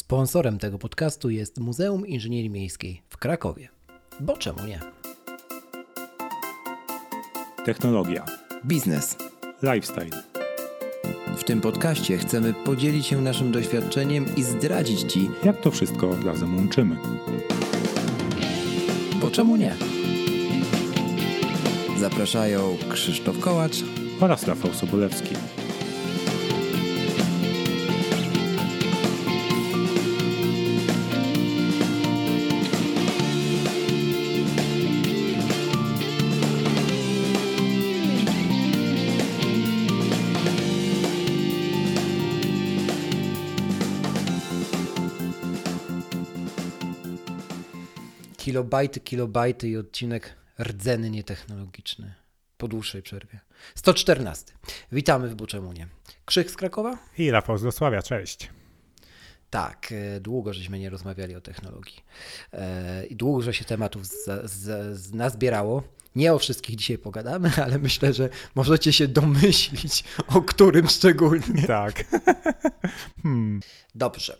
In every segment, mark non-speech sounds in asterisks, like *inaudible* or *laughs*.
Sponsorem tego podcastu jest Muzeum Inżynierii Miejskiej w Krakowie. Bo czemu nie? Technologia, Biznes. lifestyle, W tym podcaście chcemy podzielić się naszym doświadczeniem i zdradzić Ci, jak to wszystko razem łączymy. bo czemu nie? Zapraszają Krzysztof Kołacz Oraz Rafał Sobolewski. Kilobajty, kilobajty i odcinek rdzenny nietechnologiczny. Po dłuższej przerwie. 114. Witamy w Buczemu nie. Krzyk z Krakowa? I Rafał z Wrocławia, cześć. Tak, e, długo żeśmy nie rozmawiali o technologii. E, I długo się tematów za, za, z- nazbierało. Nie o wszystkich dzisiaj pogadamy, *laughs* ale myślę, że możecie się domyślić, o którym szczególnie. Tak. *laughs* hmm. Dobrze.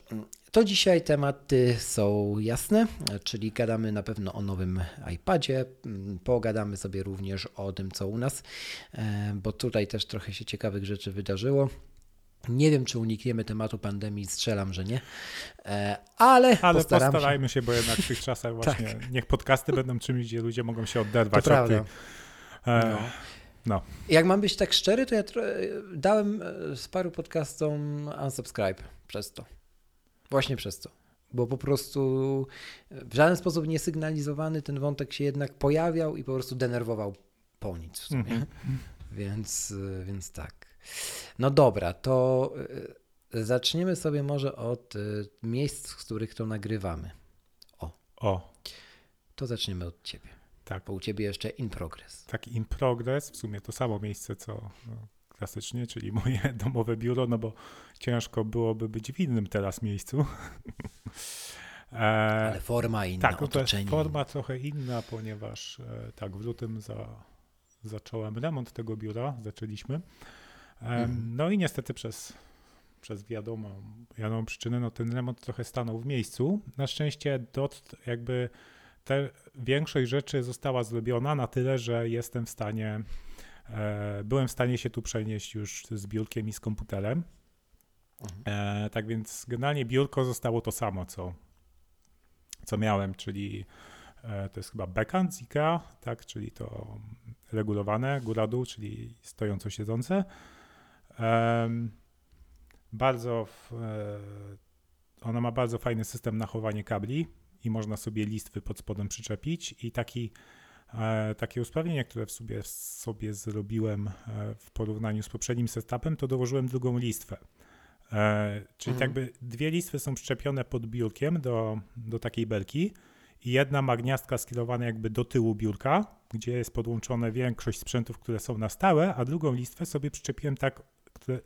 To dzisiaj tematy są jasne, czyli gadamy na pewno o nowym iPadzie. mm, Pogadamy sobie również o tym, co u nas, e, bo tutaj też trochę się ciekawych rzeczy wydarzyło. Nie wiem, czy unikniemy tematu pandemii, strzelam, że nie, E, ale, Ale postarajmy się. bo jednak w tych czasach *laughs* właśnie niech podcasty będą czymś, gdzie ludzie mogą się oderwać To od prawda. e, No. no. się. Jak mam być tak szczery, to ja dałem e, z paru podcastom unsubscribe przez to. Właśnie przez to. Bo po prostu w żaden sposób niesygnalizowany ten wątek się jednak pojawiał i po prostu denerwował po nic w sumie. Mhm. *laughs* Więc, y, więc tak. No dobra, to y, zaczniemy sobie może od miejsc, z których to nagrywamy. O, To zaczniemy od ciebie. tak. Bo u ciebie jeszcze in progress. Taki in progress, w sumie to samo miejsce, co no, klasycznie, czyli *laughs* moje domowe biuro, no bo ciężko byłoby być w innym teraz miejscu. *laughs* e, Ale forma inna, tak, no to jest forma trochę inna, ponieważ e, tak, w lutym za, zacząłem remont tego biura, zaczęliśmy. Em, Mhm. No i niestety przez, przez wiadomą, wiadomą przyczynę, no ten remont trochę stanął w miejscu. Na szczęście dot, jakby te, większość rzeczy została zrobiona na tyle, że jestem w stanie, e, byłem w stanie się tu przenieść już z biurkiem i z komputerem. Mhm. E, tak więc generalnie biurko zostało to samo, co, co miałem, czyli e, to jest chyba backhand z IKEA, tak, czyli to regulowane góra-dół, czyli stojąco-siedzące. Bardzo, w, e, ona ma bardzo fajny system na chowanie kabli i można sobie listwy pod spodem przyczepić i taki E, takie usprawnienie, które w sobie, sobie zrobiłem e, w porównaniu z poprzednim setupem, to dołożyłem drugą listwę. E, czyli Mhm. jakby dwie listwy są przyczepione pod biurkiem do, do takiej belki i jedna ma gniazdka skierowane jakby do tyłu biurka, gdzie jest podłączone większość sprzętów, które są na stałe, a drugą listwę sobie przyczepiłem tak,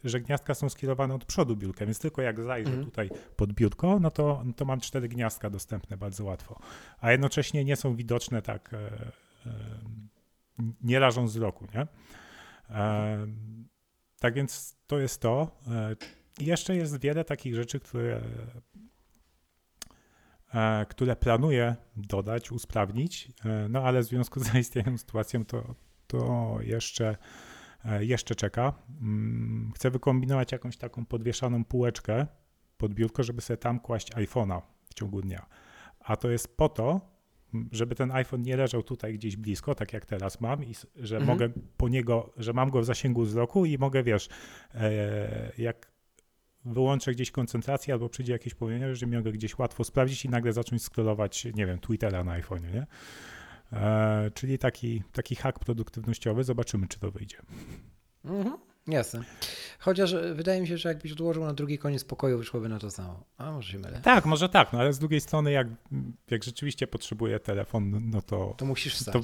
że gniazdka są skierowane od przodu biurka, więc tylko jak zajrzę Mhm. tutaj pod biurko, no to, no to mam cztery gniazdka dostępne bardzo łatwo. A jednocześnie nie są widoczne tak, e, e, nie rażą wzroku, nie? Tak więc to jest to. E, jeszcze jest wiele takich rzeczy, które, e, które planuję dodać, usprawnić, e, no ale w związku z zaistniałą sytuacją to, to jeszcze, jeszcze czeka. Mm, Chcę wykombinować jakąś taką podwieszaną półeczkę pod biurko, żeby sobie tam kłaść iPhone'a w ciągu dnia. A to jest po to, żeby ten iPhone nie leżał tutaj gdzieś blisko, tak jak teraz mam, i że Mhm. mogę po niego, że mam go w zasięgu wzroku i mogę, wiesz, e, jak wyłączę gdzieś koncentrację albo przyjdzie jakieś powiedzenie, że mogę gdzieś łatwo sprawdzić i nagle zacząć scrollować, nie wiem, Twittera na iPhone'ie, nie? E, czyli taki, taki hack produktywnościowy. Zobaczymy, czy to wyjdzie. Mhm. Jasne. Chociaż e, wydaje mi się, że jakbyś odłożył na drugi koniec pokoju, wyszłoby na to samo. A może się mylę. Tak, może tak, no ale z drugiej strony, jak, jak rzeczywiście potrzebuję telefon, no to, To musisz to wstać.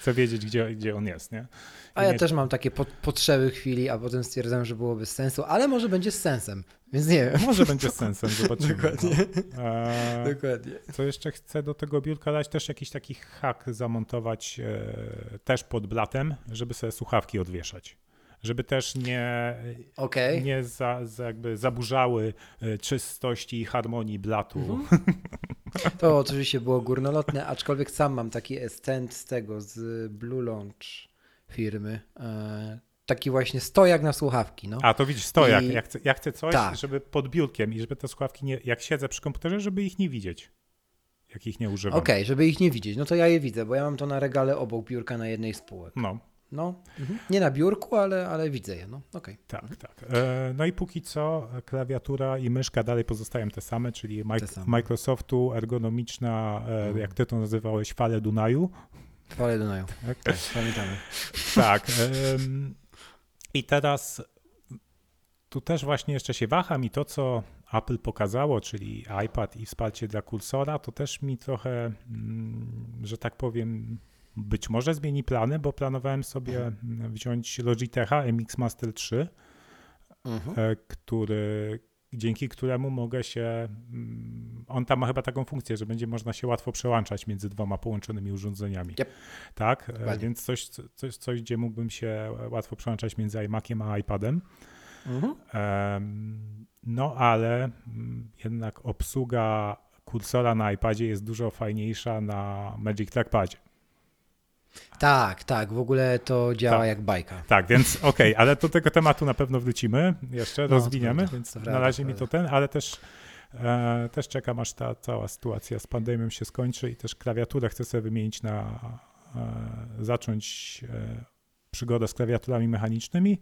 chcę wiedzieć, gdzie, gdzie on jest, nie? A ja nie- też mam takie po, potrzeby chwili, a potem stwierdzam, że byłoby z sensu, ale może będzie z sensem, więc nie wiem. Może będzie z *laughs* sensem, zobaczymy. Dokładnie. No. Dokładnie. Co jeszcze chcę do tego biurka dać? Też jakiś taki hak zamontować e, też pod blatem, żeby sobie słuchawki odwieszać. Żeby też nie, Okej. nie za, za jakby zaburzały e, czystości i harmonii blatu. Mhm. *laughs* To oczywiście było górnolotne, aczkolwiek sam mam taki estent z tego, z Blue Launch firmy. E, taki właśnie stojak na słuchawki. No. A to widzisz, stojak. I- Ja, chcę, ja chcę coś, Tak. żeby pod biurkiem i żeby te słuchawki, nie, jak siedzę przy komputerze, żeby ich nie widzieć. Jak ich nie używam. Okej, żeby ich nie widzieć. No to ja je widzę, bo ja mam to na regale obok biurka na jednej z półek. No, No, mhm. nie na biurku, ale, ale widzę je. No, okej. tak, tak. E, no i póki co klawiatura i myszka dalej pozostają te same, czyli Te same. Microsoftu ergonomiczna, e, Mhm. jak ty to nazywałeś, fale Dunaju. Chwalę Dunaju. Tak, Tak, pamiętamy. tak. I teraz tu też właśnie jeszcze się waham i to, co Apple pokazało, czyli iPad i wsparcie dla kursora, to też mi trochę, mm, że tak powiem, być może zmieni plany, bo planowałem sobie mm, wziąć Logitecha MX Master 3, Mhm. e, który, dzięki któremu mogę się. mm, On tam ma chyba taką funkcję, że będzie można się łatwo przełączać między dwoma połączonymi urządzeniami. Yep. Tak, e, Dokładnie. więc coś, coś, coś, gdzie mógłbym się łatwo przełączać między iMaciem a iPadem. Mhm. No ale mm, jednak obsługa kursora na iPadzie jest dużo fajniejsza na Magic Trackpadzie. Tak, tak, w ogóle to działa Tak. jak bajka. Tak, więc *laughs* okej, ale do tego tematu na pewno wrócimy, jeszcze No, rozwiniemy, prawda, więc to na prawda, razie to mi to prawda. ten, ale też, e, też czekam aż ta cała sytuacja z pandemią się skończy i też klawiaturę chcę sobie wymienić na, e, zacząć e, przygodę z klawiaturami mechanicznymi,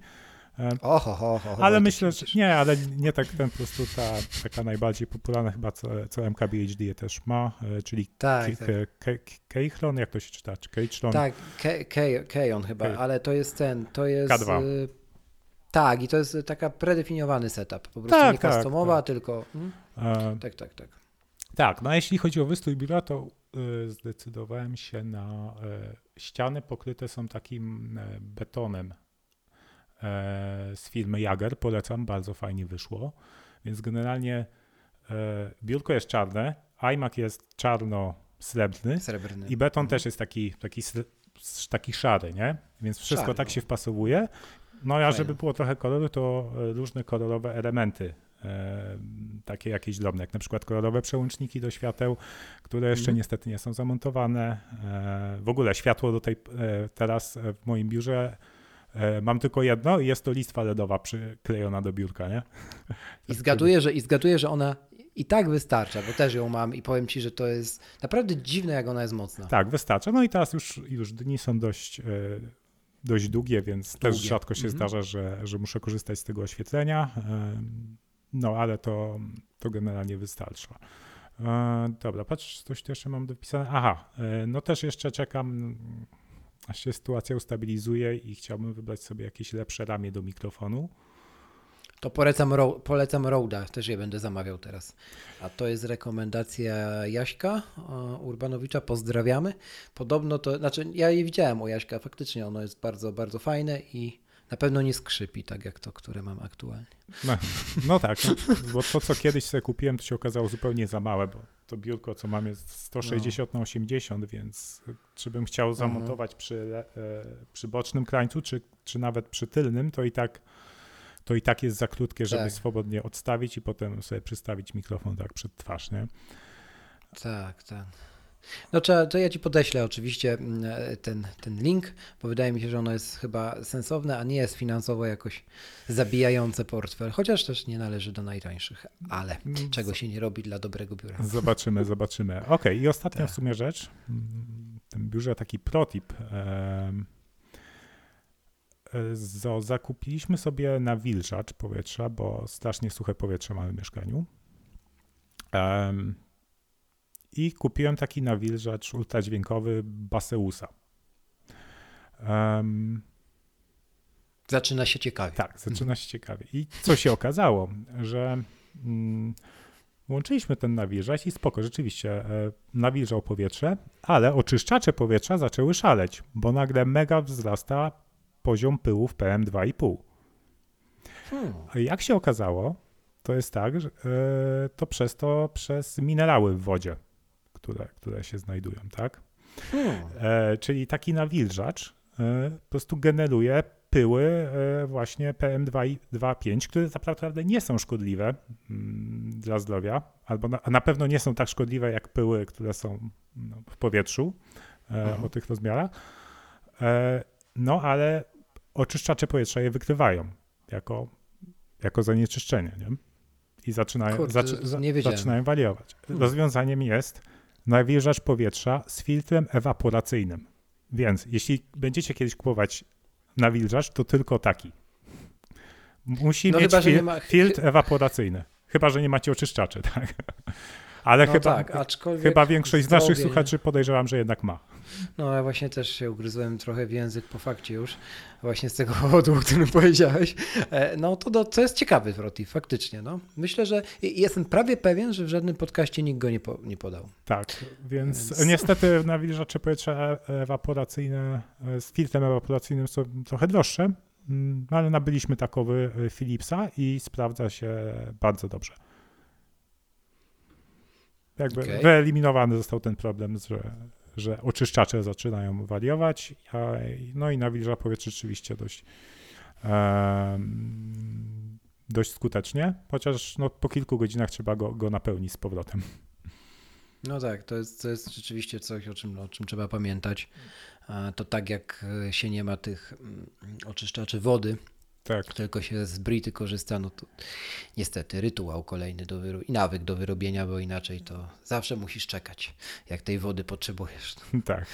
e, Oho, ho, ho, ho, ale myślę, że nie, ale nie tak ten po prostu ta taka najbardziej popularna chyba, co, co MKBHD je też ma, e, czyli Tak, tak. Keichron, jak to się czyta, czy Keichron? Tak, Ke- Ke- Kejon chyba, ale to jest ten, to jest... K2. y, Tak, i to jest taka predefiniowany setup, po prostu Tak, nie tak, customowa, tak. tylko... Mm? E, Tak, tak, tak. Tak, no a jeśli chodzi o wystrój biura, to y, zdecydowałem się na y, ściany pokryte są takim y, betonem z firmy Jager. Polecam, bardzo fajnie wyszło. Więc generalnie y, biurko jest czarne, iMac jest czarno-srebrny Srebrny. i beton też jest taki, taki, taki szary, nie? Więc wszystko Szary, tak no. się wpasowuje. No a Fajne. żeby było trochę koloru, to e, różne kolorowe elementy, e, takie jakieś drobne, jak na przykład kolorowe przełączniki do świateł, które jeszcze Mhm. niestety nie są zamontowane. E, w ogóle światło do tej, e, teraz e, w moim biurze e, mam tylko jedno i jest to listwa LEDowa przyklejona do biurka, nie? *laughs* I zgaduję, że, I zgaduję, że ona i tak wystarcza, bo też ją mam i powiem Ci, że to jest naprawdę dziwne, jak ona jest mocna. Tak, wystarcza. No i teraz już, już dni są dość, e, dość długie, więc też Długie. rzadko się Mhm. zdarza, że, że muszę korzystać z tego oświetlenia. Em, No, ale to, to generalnie wystarcza. E, Dobra, patrz, coś tu jeszcze mam dopisane. Aha, e, no też jeszcze czekam, aż się sytuacja ustabilizuje i chciałbym wybrać sobie jakieś lepsze ramię do mikrofonu. To polecam, Ro- polecam też je będę zamawiał teraz. A to jest rekomendacja Jaśka e, Urbanowicza, pozdrawiamy. Podobno to, znaczy ja je widziałem u Jaśka, faktycznie ono jest bardzo, bardzo fajne i na pewno nie skrzypi, tak jak to, które mam aktualnie. No, no tak, no, bo to co kiedyś sobie kupiłem, to się okazało zupełnie za małe, bo to biurko, co mam, jest 160 na 80, więc czy bym chciał zamontować przy, le- e, przy bocznym krańcu, czy, czy nawet przy tylnym, to i tak to i tak jest za krótkie, żeby Tak. swobodnie odstawić i potem sobie przystawić mikrofon tak przed twarz, nie? Tak, tak. No trzeba, to ja Ci podeślę oczywiście mm, ten, ten link, bo wydaje mi się, że ono jest chyba sensowne, a nie jest finansowo jakoś zabijające portfel, chociaż też nie należy do najtańszych, ale Mm, czego się nie robi dla dobrego biura. Zobaczymy, zobaczymy. Okej, i ostatnia Tak. w sumie rzecz. Mm, W tym biurze taki protip. e, zo- Zakupiliśmy sobie nawilżacz powietrza, bo strasznie suche powietrze mamy w mieszkaniu. I kupiłem taki nawilżacz ultradźwiękowy Baseusa. Em, Zaczyna się ciekawie. tak, zaczyna się ciekawie. I co się okazało, że mm, włączyliśmy ten nawilżacz i spoko, rzeczywiście e, nawilżał powietrze, ale oczyszczacze powietrza zaczęły szaleć, bo nagle mega wzrasta poziom pyłu w PM2,5. Hmm. A Jak się okazało, to jest tak, że e, to przez to, przez minerały w wodzie, które, które się znajdują, tak? Hmm. E, czyli taki nawilżacz e, po prostu generuje pyły e, właśnie PM2,5, które tak naprawdę nie są szkodliwe mm, dla zdrowia, albo na, na pewno nie są tak szkodliwe jak pyły, które są no, w powietrzu mhm. o tych rozmiarach. No ale oczyszczacze powietrza je wykrywają jako, jako zanieczyszczenie. Nie? I zaczynają, Kurde, zaczy, zaczynają wariować. Hmm. Rozwiązaniem jest nawilżacz powietrza z filtrem ewaporacyjnym. Więc jeśli będziecie kiedyś kupować nawilżacz, to tylko taki. Musi no mieć chyba, fil ma... filtr ewaporacyjny. Chyba, że nie macie oczyszczaczy, *laughs* tak? Ale no chyba, tak, chyba większość z naszych słuchaczy podejrzewam, że jednak ma. No ja właśnie też się ugryzłem trochę w język po fakcie już, właśnie z tego *laughs* powodu, o którym powiedziałeś. E, no to, to, to jest ciekawy Froti, faktycznie. No. Myślę, że jestem prawie pewien, że w żadnym podcaście nikt go nie, po, nie podał. Tak, więc, więc... niestety nawilżacze powietrza ewaporacyjne z filtrem ewaporacyjnym są trochę droższe, mm, ale nabyliśmy takowy e, Philipsa i sprawdza się bardzo dobrze. Jakby okay. wyeliminowany został ten problem, że, że oczyszczacze zaczynają wariować, a, no i nawilża powietrze rzeczywiście dość, um, dość skutecznie, chociaż no, po kilku godzinach trzeba go, go napełnić z powrotem. No tak, to jest, to jest rzeczywiście coś, o czym, o czym trzeba pamiętać. To tak jak się nie ma tych mm, oczyszczaczy wody, tak. tylko się z brity korzysta, no to niestety rytuał kolejny do wyro- i nawyk do wyrobienia, bo inaczej to zawsze musisz czekać, jak tej wody potrzebujesz. *laughs* Tak,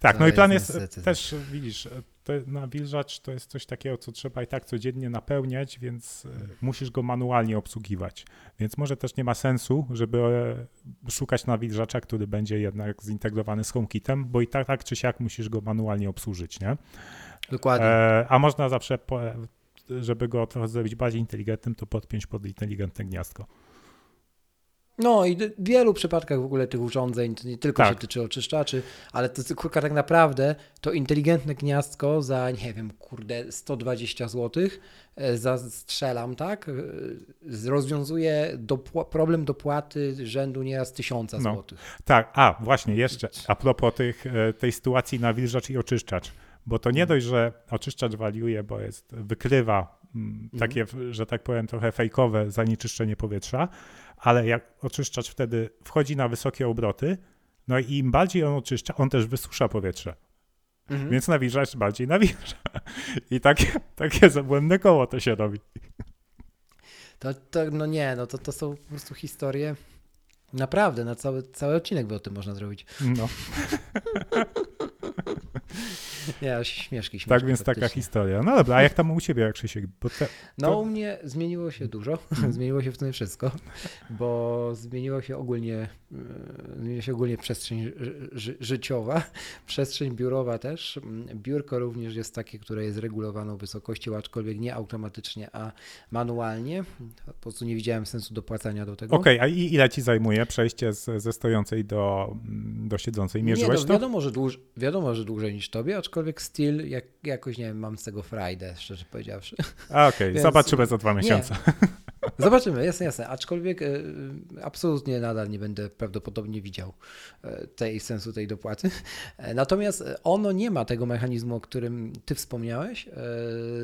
tak. no i plan jest, jest też, widzisz, to nawilżacz to jest coś takiego, co trzeba i tak codziennie napełniać, więc e, musisz go manualnie obsługiwać. Więc może też nie ma sensu, żeby e, szukać nawilżacza, który będzie jednak zintegrowany z HomeKitem, bo i tak, tak czy siak musisz go manualnie obsłużyć, nie? Dokładnie. E, a można zawsze po, żeby go trochę zrobić bardziej inteligentnym, to podpiąć pod inteligentne gniazdko. No i w wielu przypadkach w ogóle tych urządzeń to nie tylko tak. się tyczy oczyszczaczy, ale to kurka tak naprawdę to inteligentne gniazdko za nie wiem, kurde 120 zł zastrzelam, tak? E, rozwiązuje dopł problem dopłaty rzędu nieraz 1000 no. zł. Tak, a właśnie jeszcze a propos tych, e, tej sytuacji na wilżacz i oczyszczacz bo to nie mhm. dość, że oczyszczacz waliuje, bo jest, wykrywa mm, mhm. takie, że tak powiem, trochę fejkowe zanieczyszczenie powietrza, ale jak oczyszczacz wtedy wchodzi na wysokie obroty, no i im bardziej on oczyszcza, on też wysusza powietrze. Mhm. Więc nawilżacz bardziej nawilża. *laughs* I takie, takie zabłędne koło to się robi. To, to, no nie, no to, to są po prostu historie. Naprawdę, na cały, cały odcinek by o tym można zrobić. No. *laughs* Ja śmieszki, śmieszki Tak więc taka historia. No dobra, a jak tam u ciebie, jak Krzysiek? Bo te, no to... u mnie zmieniło się dużo, *laughs* mhm. zmieniło się w tym wszystko, bo zmieniło się ogólnie, e, zmieniła się ogólnie przestrzeń ży życiowa, *laughs* przestrzeń biurowa też. Biurko również jest takie, które jest regulowaną wysokością, aczkolwiek nie automatycznie, a manualnie. Po prostu nie widziałem sensu dopłacania do tego. Okej, okay, a ile ci zajmuje przejście z, ze stojącej do, do siedzącej? Mierzyłeś nie, no, wiadomo, Że dłuż, wiadomo, że dłużej niż tobie, aczkolwiek styl jak, jakoś, nie wiem, mam z tego frajdę, szczerze powiedziawszy. A okej, okay. zobaczymy za dwa miesiące. Nie. *laughs* Zobaczymy, jasne, jasne. Aczkolwiek e, absolutnie nadal nie będę prawdopodobnie widział e, tej sensu tej dopłaty. E, natomiast ono nie ma tego mechanizmu, o którym ty wspomniałeś,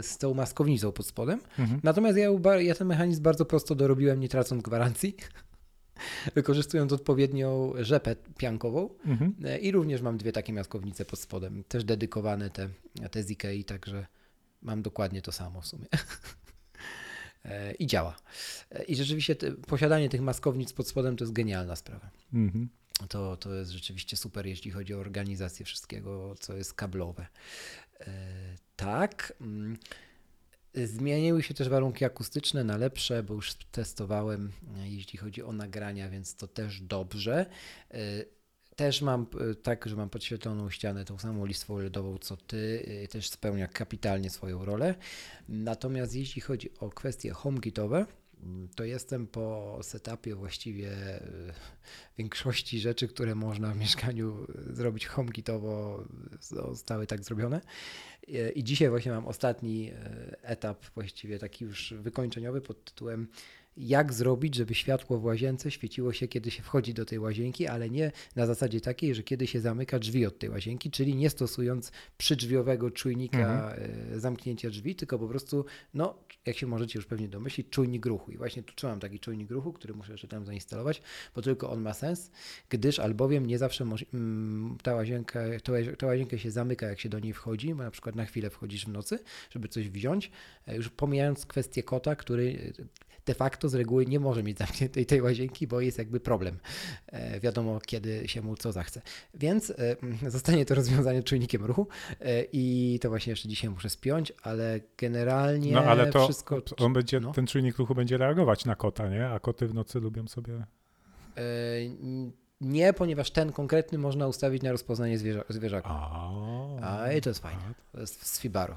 z tą maskownicą pod spodem. Mhm. Natomiast ja, ja ten mechanizm bardzo prosto dorobiłem, nie tracąc gwarancji *laughs* wykorzystując odpowiednią rzepę piankową. Mhm. I również mam dwie takie maskownice pod spodem, też dedykowane te, te z Ikei, także mam dokładnie to samo w sumie. *laughs* E, I działa. E, I rzeczywiście te, posiadanie tych maskownic pod spodem to jest genialna sprawa. Mhm. To, to jest rzeczywiście super, jeśli chodzi o organizację wszystkiego, co jest kablowe. E, tak. Zmieniły się też warunki akustyczne na lepsze, bo już testowałem, jeśli chodzi o nagrania, więc to też dobrze. Też mam tak, że mam podświetloną ścianę, tą samą listwą LEDową co ty, też spełnia kapitalnie swoją rolę. Natomiast jeśli chodzi o kwestie HomeKitowe, to jestem po setupie właściwie większości rzeczy, które można w mieszkaniu zrobić HomeKitowo, zostały tak zrobione. I dzisiaj właśnie mam ostatni etap, właściwie taki już wykończeniowy pod tytułem jak zrobić, żeby światło w łazience świeciło się, kiedy się wchodzi do tej łazienki, ale nie na zasadzie takiej, że kiedy się zamyka drzwi od tej łazienki, czyli nie stosując przydrzwiowego czujnika e, zamknięcia drzwi, tylko po prostu, no, jak się możecie już pewnie domyślić, czujnik ruchu. I właśnie tu trzymam taki czujnik ruchu, który muszę jeszcze tam zainstalować, bo tylko on ma sens, gdyż albowiem nie zawsze mm, ta, łazienka, ta, łazi- ta łazienka się zamyka, jak się do niej wchodzi, bo na przykład na chwilę wchodzisz w nocy, żeby coś wziąć, e, już pomijając kwestię kota, który de facto z reguły nie może mieć zamkniętej tej łazienki, bo jest jakby problem. E, wiadomo, kiedy się mu co zachce. Więc e, *laughs* zostanie to rozwiązanie czujnikiem ruchu e, i to właśnie jeszcze dzisiaj muszę spiąć, ale generalnie No ale to wszystko... on będzie, no. ten czujnik ruchu będzie reagować na kota, nie? A koty w nocy lubią sobie... Nie, ponieważ ten konkretny można ustawić na rozpoznanie zwierza, zwierzaka. A, i to jest fajne. To jest z Fibaru.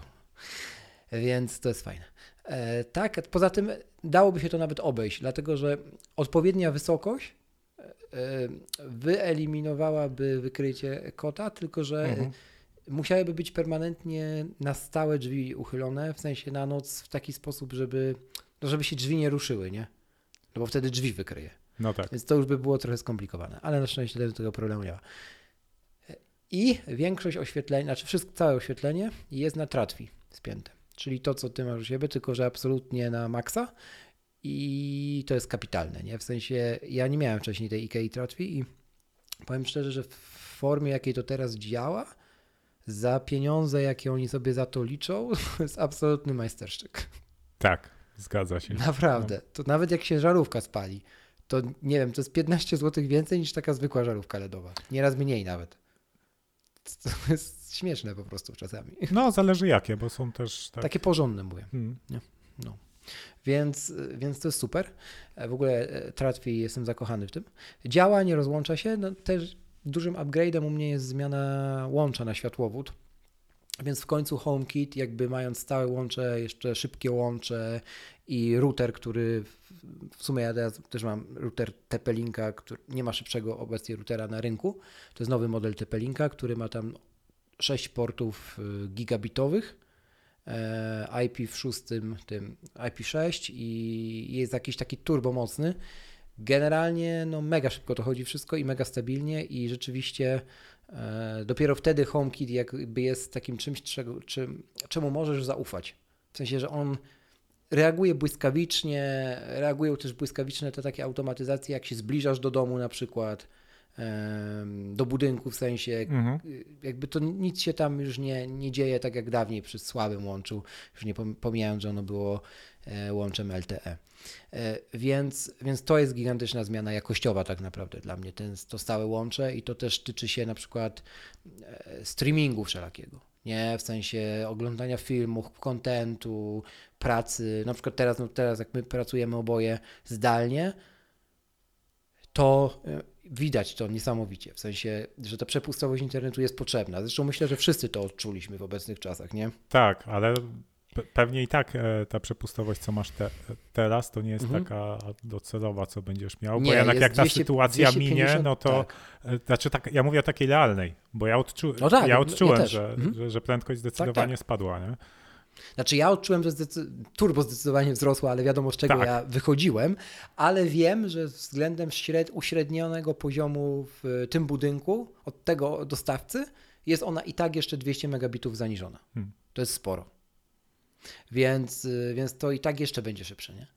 Więc to jest fajne. E, tak, poza tym dałoby się to nawet obejść, dlatego że odpowiednia wysokość e, wyeliminowałaby wykrycie kota, tylko że Mhm. musiałyby być permanentnie na stałe drzwi uchylone, w sensie na noc w taki sposób, żeby, no żeby się drzwi nie ruszyły, nie? No bo wtedy drzwi wykryje. No tak. Więc to już by było trochę skomplikowane, ale na szczęście tego- tego problemu nie ma. I większość oświetlenia, znaczy wszystko, całe oświetlenie jest na tratwi spięte. Czyli to, co ty masz u siebie, tylko że absolutnie na maksa i to jest kapitalne, nie? W sensie ja nie miałem wcześniej tej IKEA tratwi i powiem szczerze, że w formie, jakiej to teraz działa, za pieniądze, jakie oni sobie za to liczą, to *laughs* jest absolutny majstersztyk. Tak, zgadza się. Naprawdę. To nawet jak się żarówka spali, to nie wiem, to jest 15 zł więcej niż taka zwykła żarówka LEDowa. Nieraz mniej nawet. To jest śmieszne po prostu czasami. No, zależy jakie, bo są też tak. Takie porządne mówię. Hmm. Więc, więc to jest super. W ogóle e, Tratwi jestem zakochany w tym. Działa, nie rozłącza się. No, też dużym upgrade'em u mnie jest zmiana łącza na światłowód. Więc w końcu HomeKit, jakby mając stałe łącze, jeszcze szybkie łącze i router, który w- sumie ja teraz też mam router TP-Linka, który nie ma szybszego obecnie routera na rynku. To jest nowy model TP-Linka, który ma tam 6 portów y, gigabitowych, e, IP w szóstym, tym IP6 i jest jakiś taki turbo mocny. Generalnie no mega szybko to chodzi wszystko i mega stabilnie i rzeczywiście dopiero wtedy HomeKit jakby jest takim czymś, czego, czym, czemu możesz zaufać. W sensie, że on reaguje błyskawicznie, reagują też błyskawiczne te takie automatyzacje, jak się zbliżasz do domu na przykład, do budynku w sensie, Mhm. jakby to nic się tam już nie, nie dzieje tak jak dawniej przy słabym łączu, już nie pom- pomijając, że ono było e, łączem LTE. E, Więc, więc to jest gigantyczna zmiana jakościowa tak naprawdę dla mnie, ten, to stałe łącze i to też tyczy się na przykład e, streamingu wszelakiego. Nie, w sensie oglądania filmów, kontentu, pracy. Na przykład teraz, no teraz jak my pracujemy oboje zdalnie, to e, widać to niesamowicie. W sensie, że ta przepustowość internetu jest potrzebna. Zresztą myślę, że wszyscy to odczuliśmy w obecnych czasach, nie? Tak, ale pewnie i tak e, ta przepustowość, co masz te, teraz, to nie jest Mhm. taka docelowa, co będziesz miał. Nie, bo jednak jak ta 200 sytuacja 250, minie, no to. tak. e, Znaczy, tak, ja mówię o takiej realnej, bo ja, odczu, No tak, ja ja odczułem, też. że, Mhm. że, że prędkość zdecydowanie tak. spadła, nie? Znaczy ja odczułem, że zdecy- turbo zdecydowanie wzrosło, ale wiadomo z czego Tak. ja wychodziłem, ale wiem, że względem śred- uśrednionego poziomu w tym budynku od tego dostawcy jest ona i tak jeszcze 200 megabitów zaniżona. Hmm. To jest sporo. Więc, y, więc to i tak jeszcze będzie szybsze, nie?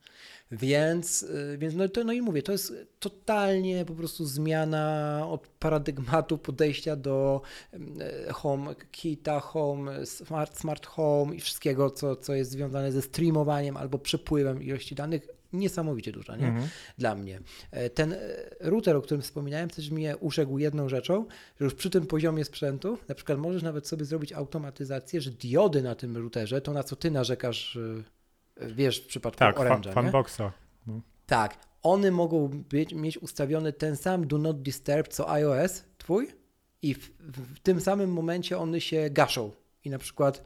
Więc, y, więc no, to, no i mówię, to jest totalnie po prostu zmiana od paradygmatu podejścia do e, home kita, home, smart, smart home i wszystkiego, co, co jest związane ze streamowaniem albo przepływem ilości danych. Niesamowicie duża, nie? Mhm. Dla mnie. E, Ten e, router, o którym wspominałem, też mnie uszegł jedną rzeczą, że już przy tym poziomie sprzętu, na przykład możesz nawet sobie zrobić automatyzację, że diody na tym routerze, to na co ty narzekasz, e, wiesz, w przypadku Tak, Orange'a, nie? fanboxa. Tak, one mogą być, mieć ustawiony ten sam do not disturb co iOS twój i w, w tym samym momencie one się gaszą i na przykład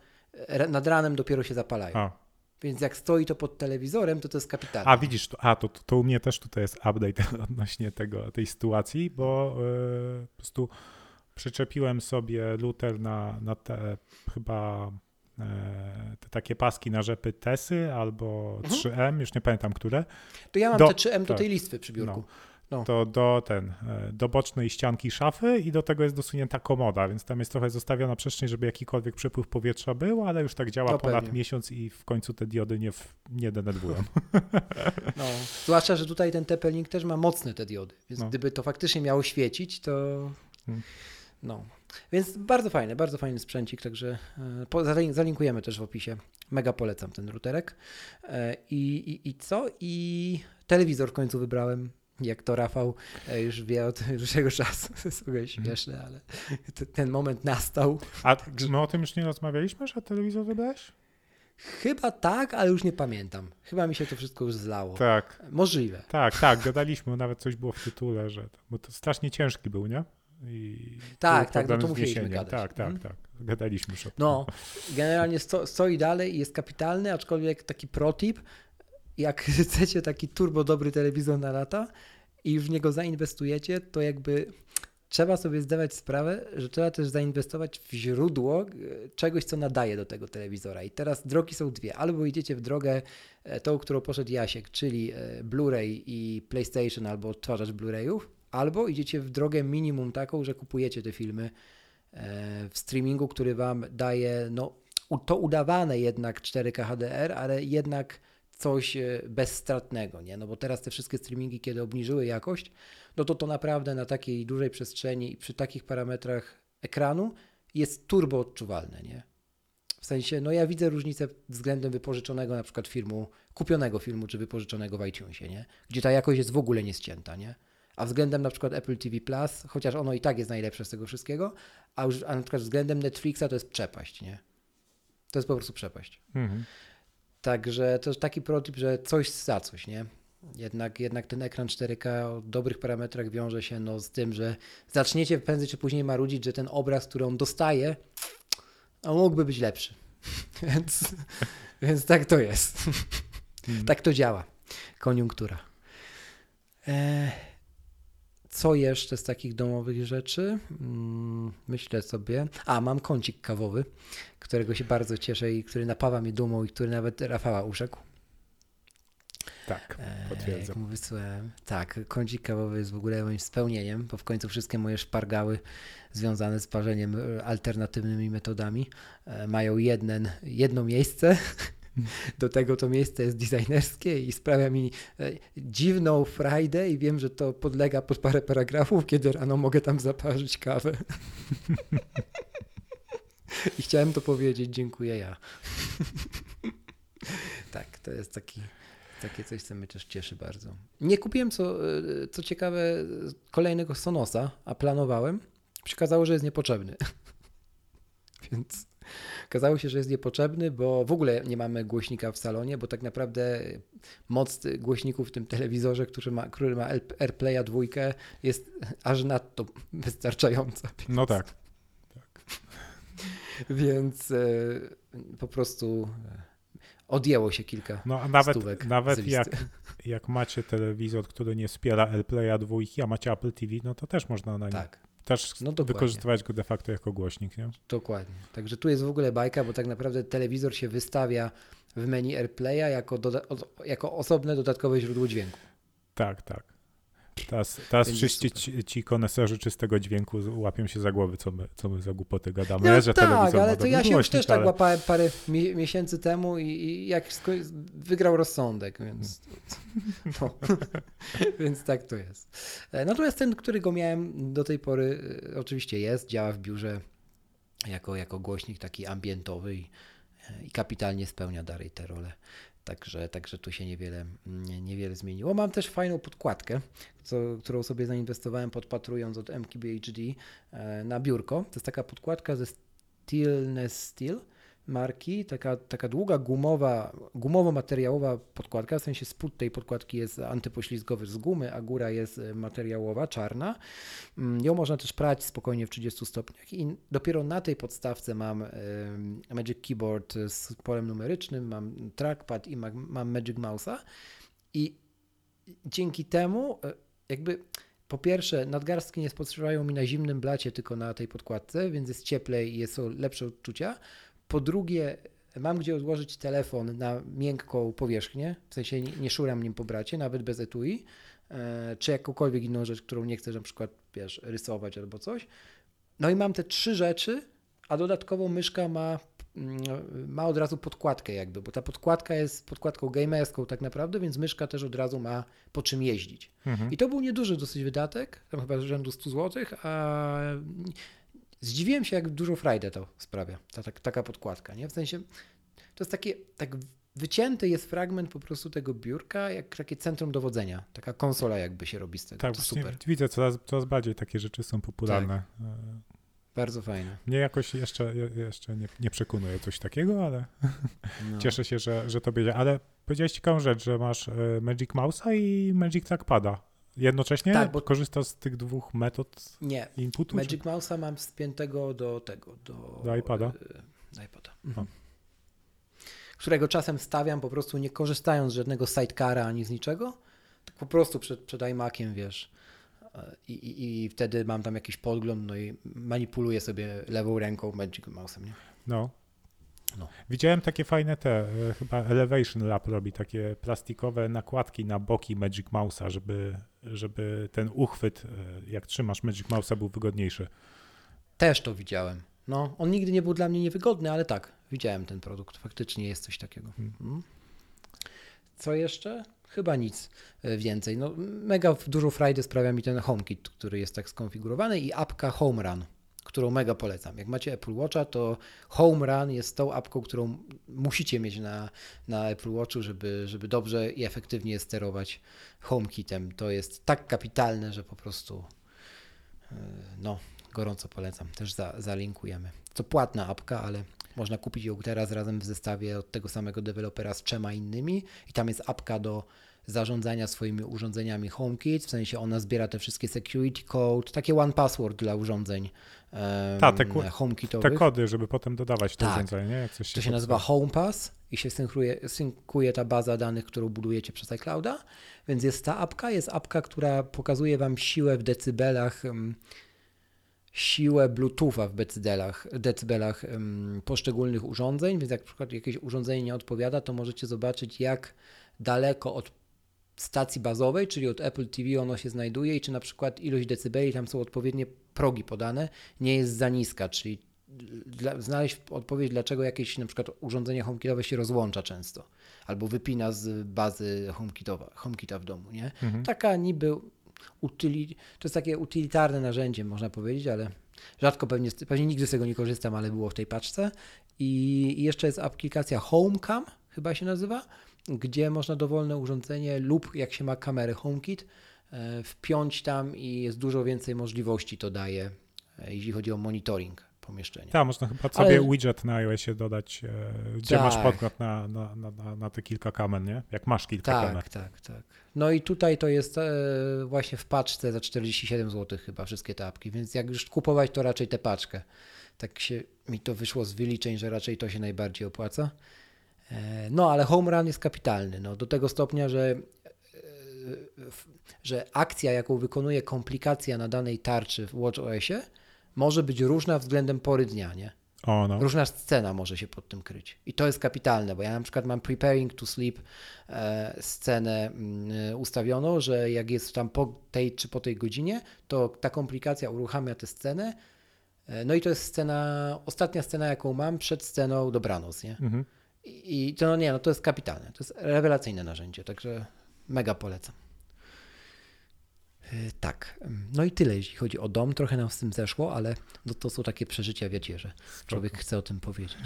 nad ranem dopiero się zapalają. A, Więc jak stoi to pod telewizorem, to to jest kapitalne. a widzisz, to, a to, to, to u mnie też tutaj jest update *laughs* odnośnie tego, tej sytuacji, bo e, po prostu przyczepiłem sobie router na, na te chyba e, te takie paski na rzepy Tesy albo Mhm. 3M, już nie pamiętam które, To ja mam Do- te 3M do tak. tej listwy przy biurku. No. To do ten, e, do bocznej ścianki szafy i do tego jest dosunięta komoda, więc tam jest trochę zostawiona przestrzeń, żeby jakikolwiek przepływ powietrza był, ale już tak działa No ponad pewnie. miesiąc i w końcu te diody nie, w- nie denerwują. No. Zwłaszcza, że tutaj ten tepelnik też ma mocne te diody, więc No. gdyby to faktycznie miało świecić, to Hmm. no. Więc bardzo fajny, bardzo fajny sprzęcik, także e, po, zalinkujemy też w opisie. Mega polecam ten routerek. E, I, i, I co? I telewizor w końcu wybrałem. Jak to Rafał e, już wie od *laughs* dłuższego czasu. To *laughs* jest w ogóle śmieszne, ale *laughs* ten moment nastał. A my o tym już nie rozmawialiśmy, że telewizor wybrałeś? Chyba tak, ale już nie pamiętam. Chyba mi się to wszystko już zlało. Tak, Możliwe. tak, tak, gadaliśmy, nawet coś było w tytule, że bo to strasznie ciężki był, nie? I Tak, tak, no to musieliśmy gadać. Tak, tak, Mhm. tak. Gadaliśmy już o tym. No, generalnie sto, stoi dalej i jest kapitalny, aczkolwiek taki protip, jak chcecie taki turbo dobry telewizor na lata i już w niego zainwestujecie, to jakby trzeba sobie zdawać sprawę, że trzeba też zainwestować w źródło e, czegoś, co nadaje do tego telewizora. I teraz drogi są dwie. Albo idziecie w drogę e, tą, którą poszedł Jasiek, czyli e, Blu-ray i PlayStation albo odtwarzacz Blu-rayów, albo idziecie w drogę minimum taką, że kupujecie te filmy w streamingu, który wam daje no, to udawane jednak 4K HDR, ale jednak coś e, bezstratnego, nie? No bo teraz te wszystkie streamingi, kiedy obniżyły jakość, no to to naprawdę na takiej dużej przestrzeni i przy takich parametrach ekranu jest turbo odczuwalne, nie? W sensie, no ja widzę różnicę względem wypożyczonego na przykład filmu, kupionego filmu czy wypożyczonego w iTunesie, nie? Gdzie ta jakość jest w ogóle nieścięta, nie? A względem na przykład Apple TV Plus, chociaż ono i tak jest najlepsze z tego wszystkiego, a, już, a na przykład względem Netflixa to jest przepaść, nie? To jest po prostu przepaść. Mhm. Także to jest taki protip, że coś za coś, nie? Jednak, jednak ten ekran 4K o dobrych parametrach wiąże się no, z tym, że zaczniecie prędzej czy później marudzić, że ten obraz, który on dostaje, on mógłby być lepszy. *laughs* więc, więc tak to jest. *laughs* tak to działa. Koniunktura. E, co jeszcze z takich domowych rzeczy? Mm, Myślę sobie. A, mam kącik kawowy, którego się bardzo cieszę i który napawa mnie dumą i który nawet Rafała urzekł. Tak, E, Jak potwierdzam. mu wysłałem. Tak, kącik kawowy jest w ogóle moim spełnieniem, bo w końcu wszystkie moje szpargały związane z parzeniem alternatywnymi metodami e, mają jeden, jedno miejsce. *laughs* *laughs* Do tego to miejsce jest designerskie i sprawia mi e, dziwną frajdę i wiem, że to podlega pod parę paragrafów, kiedy rano mogę tam zaparzyć kawę. *laughs* I chciałem to powiedzieć, dziękuję ja. *laughs* tak, to jest taki, takie coś, co mnie też cieszy bardzo. Nie kupiłem, co, e, co ciekawe, kolejnego Sonosa, a planowałem. Przekazało, że jest niepotrzebny. Więc okazało się, że jest niepotrzebny, bo w ogóle nie mamy głośnika w salonie, bo tak naprawdę moc głośników w tym telewizorze, który ma, który ma AirPlaya dwójkę, jest aż nadto wystarczająca. No tak. Więc e, po prostu e, odjęło się kilka No a nawet, nawet jak, *laughs* jak macie telewizor, który nie wspiera AirPlaya dwójki, a macie Apple TV, no to też można na nim Tak, też no wykorzystywać go de facto jako głośnik, nie? dokładnie. Także tu jest w ogóle bajka, bo tak naprawdę telewizor się wystawia w menu AirPlaya jako, jako osobne dodatkowe źródło dźwięku. Tak, tak. Teraz, teraz wszyscy ci, ci koneserzy czystego dźwięku łapią się za głowy, co my, co my za głupoty gadamy, No że tak, ale to ja się już głośnik, też tak ale- łapałem parę mi- miesięcy temu i, i jak sko- wygrał rozsądek, więc *laughs* no. więc tak to jest. E, Natomiast ten, który go miałem do tej pory, e, oczywiście jest, działa w biurze jako, jako głośnik taki ambientowy i, i kapitalnie spełnia dalej tę rolę. Także, także tu się niewiele, nie, niewiele zmieniło. Mam też fajną podkładkę, co, którą sobie zainwestowałem podpatrując od MKBHD e, na biurko. To jest taka podkładka ze Steelness Steel marki, taka, taka długa gumowa, gumowo-materiałowa podkładka, w sensie spód tej podkładki jest antypoślizgowy z gumy, a góra jest e, materiałowa, czarna. Mm, Ją można też prać spokojnie w 30 stopniach i dopiero na tej podstawce mam em, Magic Keyboard z polem numerycznym, mam trackpad i mam, Magic Mouse'a i dzięki temu e, jakby po pierwsze nadgarstki nie spoczywają mi na zimnym blacie, tylko na tej podkładce, więc jest cieplej i jest, są lepsze odczucia. Po drugie, mam gdzie odłożyć telefon na miękką powierzchnię, w sensie nie, nie szuram nim po bracie, nawet bez etui, e, czy jakąkolwiek inną rzecz, którą nie chcę na przykład, wiesz, rysować albo coś. No i mam te trzy rzeczy, a dodatkowo myszka ma, mm, ma od razu podkładkę jakby, bo ta podkładka jest podkładką gamerską tak naprawdę, więc myszka też od razu ma po czym jeździć. Mhm. I to był nieduży dosyć wydatek, tam chyba z rzędu 100 zł, a zdziwiłem się, jak dużo frajdę to sprawia, ta, ta, taka podkładka, nie? W sensie, to jest takie, tak wycięty jest fragment po prostu tego biurka, jak takie centrum dowodzenia, taka konsola jakby się robi z tego, Tak, to super, widzę, coraz, coraz bardziej takie rzeczy są popularne. Tak. E, bardzo fajne. Mnie jakoś jeszcze, je- jeszcze nie, nie przekonuje coś takiego, ale No. *laughs* cieszę się, że, że to będzie. Ale powiedziałeś ciekawą rzecz, że masz e, Magic Mouse'a i Magic Trackpada. Jednocześnie Tak, bo- korzystasz z tych dwóch metod Nie, inputu? czy- Magic Mouse'a mam spiętego do tego, do, Do iPada? y, Do iPada. Mhm. Którego czasem stawiam po prostu nie korzystając z żadnego sidecara ani z niczego, tak po prostu przed, przed iMaciem, wiesz. E, I, i, I wtedy mam tam jakiś podgląd, no i manipuluję sobie lewą ręką Magic Mouse'em, nie? No. No. Widziałem takie fajne te, e, chyba Elevation Lab robi takie plastikowe nakładki na boki Magic Mouse'a, żeby, żeby ten uchwyt, e, jak trzymasz Magic Mouse'a, był wygodniejszy. Też to widziałem. No, on nigdy nie był dla mnie niewygodny, ale tak, widziałem ten produkt. Faktycznie jest coś takiego. Mhm. Co jeszcze? Chyba nic e, więcej. No, mega dużo frajdy sprawia mi ten HomeKit, który jest tak skonfigurowany i apka Home Run, którą mega polecam. Jak macie Apple Watcha, to Home Run jest tą apką, którą musicie mieć na, na Apple Watchu, żeby, żeby dobrze i efektywnie sterować HomeKitem. To jest tak kapitalne, że po prostu e, no, gorąco polecam. Też za, zalinkujemy. To płatna apka, ale można kupić ją teraz razem w zestawie od tego samego dewelopera z trzema innymi i tam jest apka do zarządzania swoimi urządzeniami HomeKit, w sensie ona zbiera te wszystkie security code, takie one password dla urządzeń um, Ta, te HomeKitowych. Te kody, żeby potem dodawać to Tak. urządzenie, nie? jak coś się To się nazywa HomePass i się synkuje, synkuje ta baza danych, którą budujecie przez iClouda. Więc jest ta apka, jest apka, która pokazuje Wam siłę w decybelach, em, siłę Bluetootha w decybelach, decybelach em, poszczególnych urządzeń. Więc jak na przykład jakieś urządzenie nie odpowiada, to możecie zobaczyć, jak daleko od stacji bazowej, czyli od Apple TV ono się znajduje i czy na przykład ilość decybeli, tam są odpowiednie progi podane, nie jest za niska, czyli dla, znaleźć odpowiedź, dlaczego jakieś na przykład urządzenie HomeKitowe się rozłącza często, albo wypina z bazy HomeKitowa, HomeKita w domu, nie? Mhm. Taka niby utyli, to jest takie utylitarne narzędzie, można powiedzieć, ale rzadko pewnie, pewnie nigdy z tego nie korzystam, ale było w tej paczce. I i jeszcze jest aplikacja HomeCam, chyba się nazywa, gdzie można dowolne urządzenie lub jak się ma kamerę HomeKit, e, wpiąć tam i jest dużo więcej możliwości to daje, e, jeśli chodzi o monitoring pomieszczenia. Tak, można chyba Ale- sobie widget na iOSie dodać, e, gdzie masz Tak. podgląd na, na, na, na, te kilka kamer, nie? Jak masz kilka kamer. Tak, tak, tak. No i tutaj to jest właśnie w paczce za 47 zł chyba wszystkie te apki, więc jak już kupować, to raczej tę paczkę. Tak się mi to wyszło z wyliczeń, że raczej to się najbardziej opłaca. E, No ale home run jest kapitalny, no, do tego stopnia, że, e, że akcja, jaką wykonuje komplikacja na danej tarczy w WatchOSie może być różna względem pory dnia, nie? O, no. Różna scena może się pod tym kryć. I to jest kapitalne, bo ja na przykład mam Preparing to Sleep e, scenę mm, ustawioną, że jak jest tam po tej czy po tej godzinie, to ta komplikacja uruchamia tę scenę. No i to jest scena, ostatnia scena, jaką mam przed sceną dobranoc, nie? Mhm. I to no nie, no to jest kapitalne. To jest rewelacyjne narzędzie, także mega polecam. E, Tak, no i tyle, jeśli chodzi o dom. Trochę nam z tym zeszło, ale no to są takie przeżycia, wiecie, że człowiek chce o tym powiedzieć. *laughs*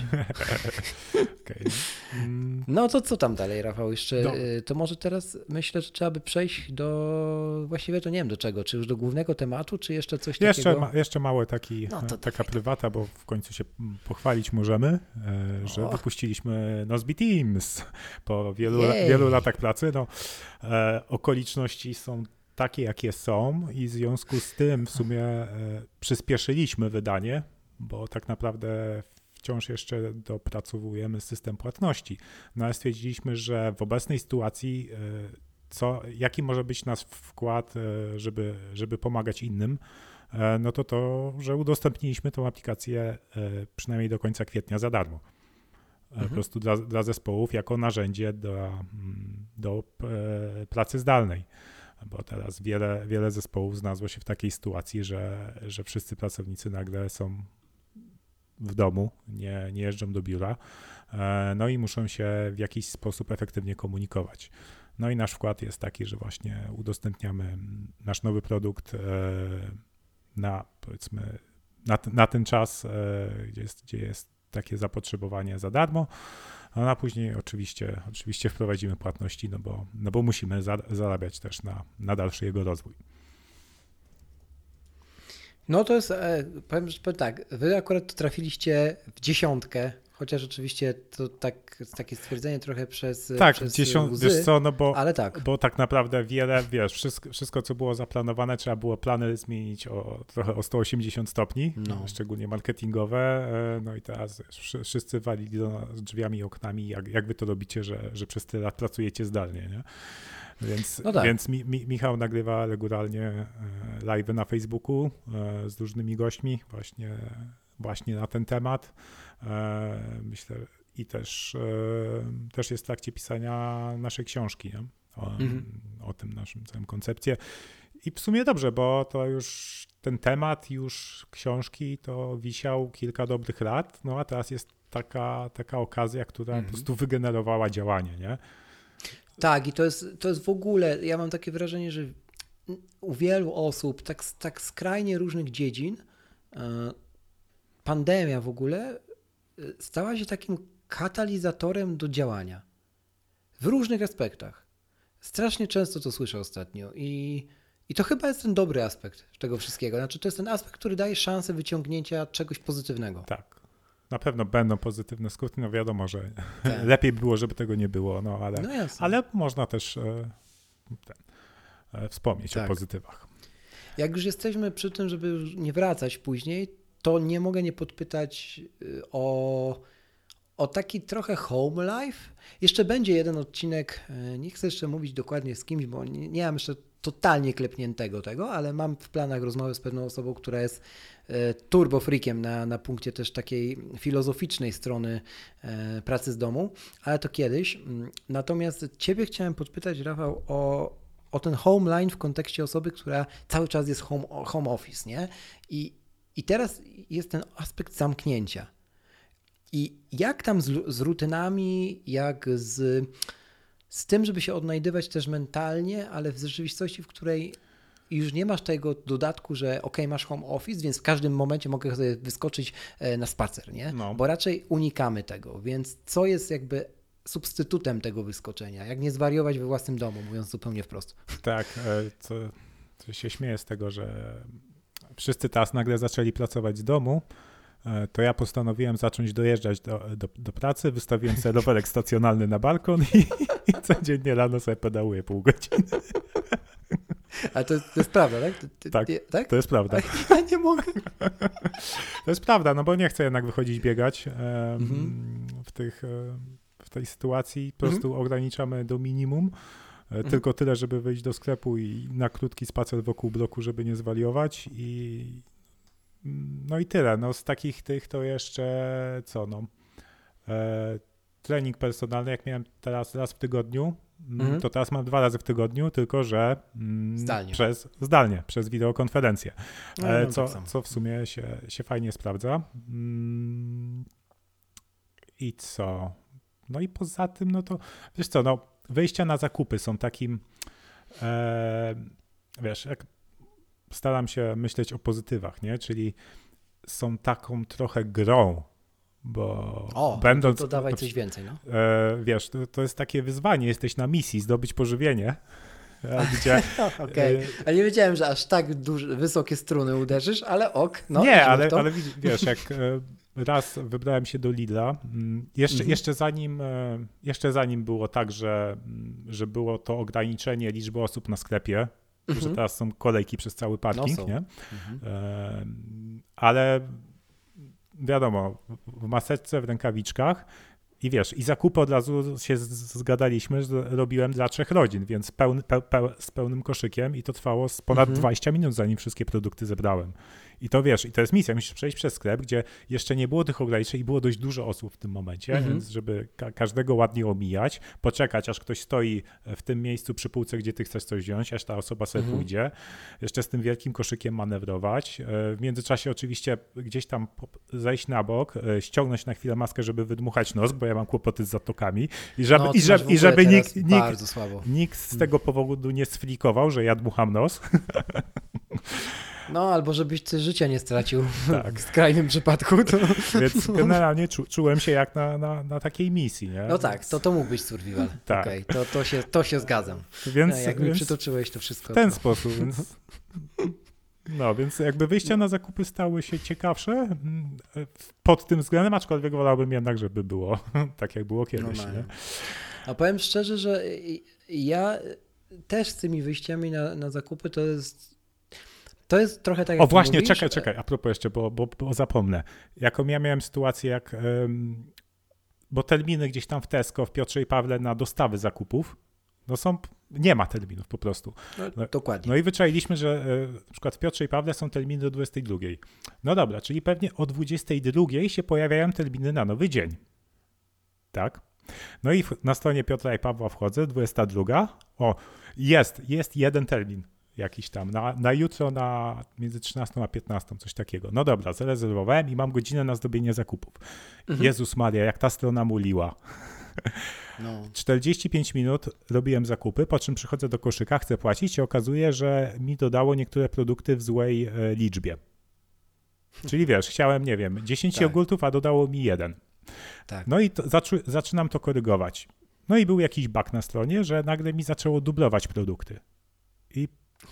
Okej. Mm, No to co tam dalej, Rafał? Jeszcze y, to może teraz myślę, że trzeba by przejść do właściwie to nie wiem do czego, czy już do głównego tematu, czy jeszcze coś Jeszcze, takiego. ma, jeszcze mały taki, No e, taka dawaj. prywata, bo w końcu się mm, pochwalić możemy, e, że O. wypuściliśmy Nozbe Teams po wielu, Jej. wielu latach pracy. No, e, okoliczności są takie, jakie są i w związku z tym w sumie e, przyspieszyliśmy wydanie, bo tak naprawdę wciąż jeszcze dopracowujemy system płatności. No ale stwierdziliśmy, że w obecnej sytuacji e, co, jaki może być nasz wkład, e, żeby, żeby pomagać innym, no to to, że udostępniliśmy tą aplikację przynajmniej do końca kwietnia za darmo. mhm. po prostu dla, dla zespołów jako narzędzie do, mm, do pracy zdalnej. Bo teraz wiele, wiele zespołów znalazło się w takiej sytuacji, że, że wszyscy pracownicy nagle są w domu, nie, nie jeżdżą do biura, e, no i muszą się w jakiś sposób efektywnie komunikować. No i nasz wkład jest taki, że właśnie udostępniamy nasz nowy produkt e, na powiedzmy na, na ten czas, e, gdzie jest, gdzie jest takie zapotrzebowanie za darmo, no a później oczywiście, oczywiście wprowadzimy płatności, no bo, no bo musimy za, zarabiać też na, na dalszy jego rozwój. No to jest, powiem, powiem tak, wy akurat trafiliście w dziesiątkę Chociaż oczywiście to tak, takie stwierdzenie trochę przez. Tak, przez dziesiąt, łzy, wiesz co, no bo, ale tak. bo tak naprawdę wiele, wiesz, wszystko, wszystko, co było zaplanowane, trzeba było plany zmienić o trochę o 180 stopni, no. szczególnie marketingowe. E, no i teraz wszyscy walili do nas drzwiami i oknami, jak, jak wy to robicie, że, że przez tyle lat pracujecie zdalnie, nie? Więc, no tak. więc mi, mi, Michał nagrywa regularnie e, live na Facebooku e, z różnymi gośćmi, właśnie, właśnie na ten temat. E, myślę, i też, e, też jest w trakcie pisania naszej książki nie? O, mhm. o tym naszym całym koncepcie. I w sumie dobrze, bo to już ten temat już książki to wisiał kilka dobrych lat, no a teraz jest taka, taka okazja, która mhm. po prostu wygenerowała działanie, nie? Tak, i to jest, to jest w ogóle, ja mam takie wrażenie, że u wielu osób, tak, tak skrajnie różnych dziedzin, e, pandemia w ogóle stała się takim katalizatorem do działania w różnych aspektach. Strasznie często to słyszę ostatnio i, i to chyba jest ten dobry aspekt tego wszystkiego. Znaczy, to jest ten aspekt, który daje szansę wyciągnięcia czegoś pozytywnego. Tak. Na pewno będą pozytywne skutki. No wiadomo, że tak. *laughs* lepiej było, żeby tego nie było, no ale, no ale można też e, ten, e, wspomnieć tak. o pozytywach. Jak już jesteśmy przy tym, żeby nie wracać później, to nie mogę nie podpytać y, o, o taki trochę home life. Jeszcze będzie jeden odcinek, y, nie chcę jeszcze mówić dokładnie z kimś, bo nie, nie mam jeszcze totalnie klepniętego tego, ale mam w planach rozmowę z pewną osobą, która jest y, turbo freakiem na, na punkcie też takiej filozoficznej strony pracy z domu, ale to kiedyś. Mm, natomiast Ciebie chciałem podpytać, Rafał, o, o ten home line w kontekście osoby, która cały czas jest home, home office, nie? I i teraz jest ten aspekt zamknięcia. I jak tam z, z rutynami, jak z, z tym, żeby się odnajdywać też mentalnie, ale w rzeczywistości, w której już nie masz tego dodatku, że ok, masz home office, więc w każdym momencie mogę sobie wyskoczyć e, na spacer, nie? No. Bo raczej unikamy tego. Więc co jest jakby substytutem tego wyskoczenia? Jak nie zwariować we własnym domu, mówiąc zupełnie wprost? Tak, e, to, to się śmieję z tego, że wszyscy teraz nagle zaczęli pracować z domu, e, to ja postanowiłem zacząć dojeżdżać do, do, do pracy, wystawiłem sobie rowerek stacjonalny na balkon i, i codziennie rano sobie pedałuję pół godziny. Ale to, to jest prawda, tak? Ty, tak, tak, to jest prawda. *laughs* Ja nie mogę. To jest prawda, no bo nie chcę jednak wychodzić biegać mhm. w, tych, w tej sytuacji. Po prostu mhm. ograniczamy do minimum. E, mhm. Tylko tyle, żeby wyjść do sklepu i na krótki spacer wokół bloku, żeby nie zwaliować i no i tyle. No z takich tych to jeszcze co no. E, trening personalny, jak miałem teraz raz w tygodniu, mm, mhm. to teraz mam dwa razy w tygodniu, tylko że mm, zdalnie. przez zdalnie, przez wideokonferencję. No, e, no, co, tak co w sumie się, się fajnie sprawdza. Mm, I co? No i poza tym, no to wiesz co, no wejścia na zakupy są takim, e, wiesz, jak staram się myśleć o pozytywach, nie? Czyli są taką trochę grą, bo o, będąc... to dawaj coś więcej, no. E, wiesz, to, to jest takie wyzwanie, jesteś na misji, zdobyć pożywienie, *laughs* gdzie... Okej, okay. a nie wiedziałem, że aż tak wysokie struny uderzysz, ale ok. No, nie, ale, ale wiesz, jak e, raz wybrałem się do Lidla. Mm, jeszcze, mhm. jeszcze, zanim, e, jeszcze zanim było tak, że, mm, że było to ograniczenie liczby osób na sklepie, mhm. że teraz są kolejki przez cały parking, no nie? Mhm. Ale wiadomo, w maseczce, w rękawiczkach I wiesz, i zakupy od razu się zgadaliśmy, że robiłem dla trzech rodzin, więc pełny, peł, peł, z pełnym koszykiem i to trwało z ponad Mhm. 20 minut, zanim wszystkie produkty zebrałem. I to wiesz, i to jest misja, musisz przejść przez sklep, gdzie jeszcze nie było tych ograniczeń i było dość dużo osób w tym momencie, Mhm. więc żeby ka- każdego ładnie omijać, poczekać, aż ktoś stoi w tym miejscu przy półce, gdzie ty chcesz coś wziąć, aż ta osoba sobie Mhm. pójdzie, jeszcze z tym wielkim koszykiem manewrować. E, W międzyczasie oczywiście gdzieś tam zejść na bok, e, ściągnąć na chwilę maskę, żeby wydmuchać nos, bo ja mam kłopoty z zatokami i żeby, No, i żeby, i żeby nikt, nikt, nikt z tego powodu nie sflikował, że ja dmucham nos. *laughs* No, albo żebyś ty życia nie stracił Tak. w skrajnym przypadku. To... Więc generalnie czu, czułem się jak na, na, na takiej misji. Nie? No tak, to, to mógł być survival. *laughs* Tak. Okej, to, to, się, to się zgadzam. Więc, No, jak mi więc przytoczyłeś to wszystko. w ten to... sposób. Więc, *laughs* no, więc jakby wyjścia na zakupy stały się ciekawsze mm, pod tym względem, aczkolwiek wolałbym jednak, żeby było *laughs* tak, jak było kiedyś. Nie? A powiem szczerze, że ja też z tymi wyjściami na, na zakupy to jest. To jest trochę tak jak O właśnie, mówisz. czekaj, czekaj, a propos jeszcze, bo, bo, bo zapomnę. Jaką ja miałem sytuację, jak, bo terminy gdzieś tam w Tesco, w Piotrze i Pawle na dostawy zakupów, no są, nie ma terminów po prostu. No, no- dokładnie. No i wyczailiśmy, że e, na przykład w Piotrze i Pawle są terminy do 22. No dobra, czyli pewnie o 22 się pojawiają terminy na nowy dzień. Tak? No i na stronie Piotra i Pawła wchodzę, 22. O, jest, jest jeden termin jakiś tam, na, na jutro na między 13 a 15, coś takiego. No dobra, zarezerwowałem i mam godzinę na zrobienie zakupów. Mhm. Jezus Maria, jak ta strona muliła. *laughs* No. 45 minut robiłem zakupy, po czym przychodzę do koszyka, chcę płacić i okazuje, że mi dodało niektóre produkty w złej e, liczbie. Czyli wiesz, chciałem, nie wiem, 10 Tak. jogurtów, a dodało mi jeden. Tak. No i to, zaczynam to korygować. No i był jakiś bug na stronie, że nagle mi zaczęło dublować produkty. I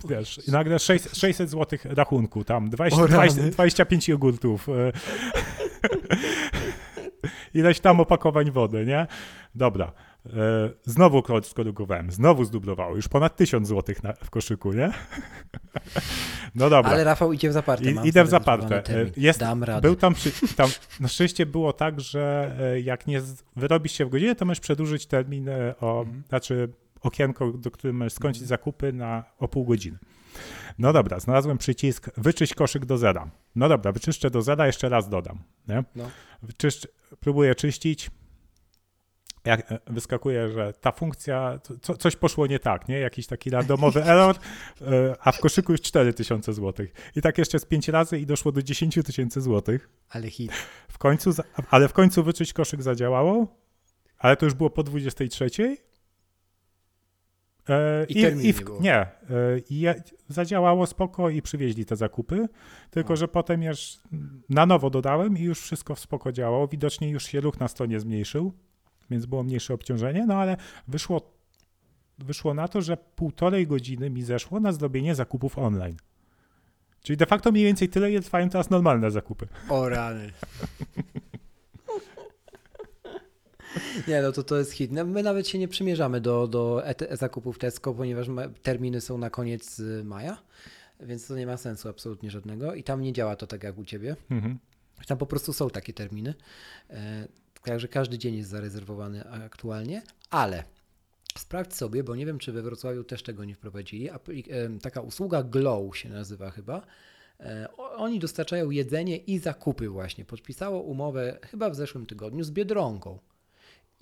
wiesz, i nagle 600, 600 zł rachunku, tam 20, O rany. 20, 25 jogurtów. e, *laughs* Ileś tam opakowań wody, nie? Dobra. E, Znowu ko- skorygowałem, znowu zdublowało, już ponad 1000 zł na, w koszyku, nie? *laughs* No dobra. Ale Rafał idzie w zaparte. I- mam idę w zaparte. termin. Jest- Dam radę. Był tam, przy, tam, na szczęście było tak, że e, jak nie wyrobisz się w godzinę, to możesz przedłużyć termin e, o, Mhm. znaczy okienko, do którym możesz skończyć zakupy na o pół godziny. No dobra, znalazłem przycisk wyczyść koszyk do zera. No dobra, wyczyszczę do zera, jeszcze raz dodam. Nie? No. Wyczyszcz, próbuję czyścić. Jak e, wyskakuje, że ta funkcja, co, coś poszło nie tak, nie? Jakiś taki randomowy *laughs* error, e, a w koszyku już 4000 zł. I tak jeszcze z 5 razy i doszło do 10 tysięcy złotych. Ale hit. W końcu, ale w końcu wyczyść koszyk zadziałało, ale to już było po 23. E, I terminu w- nie e, i zadziałało spoko i przywieźli te zakupy, tylko O. że potem już na nowo dodałem i już wszystko w spoko działało. Widocznie już się ruch na stronie zmniejszył, więc było mniejsze obciążenie, no ale wyszło, wyszło na to, że półtorej godziny mi zeszło na zrobienie zakupów online. Czyli de facto mniej więcej tyle, ile trwają teraz normalne zakupy. O rany. *laughs* Nie, no to to jest hit. No, My nawet się nie przymierzamy do, do et- zakupów Tesco, ponieważ terminy są na koniec y, maja, więc to nie ma sensu absolutnie żadnego i tam nie działa to tak jak u Ciebie. Mhm. Tam po prostu są takie terminy, e, także każdy dzień jest zarezerwowany aktualnie, ale sprawdź sobie, bo nie wiem, czy we Wrocławiu też tego nie wprowadzili, e, taka usługa Glow się nazywa chyba. E, Oni dostarczają jedzenie i zakupy właśnie. Podpisało umowę chyba w zeszłym tygodniu z Biedronką.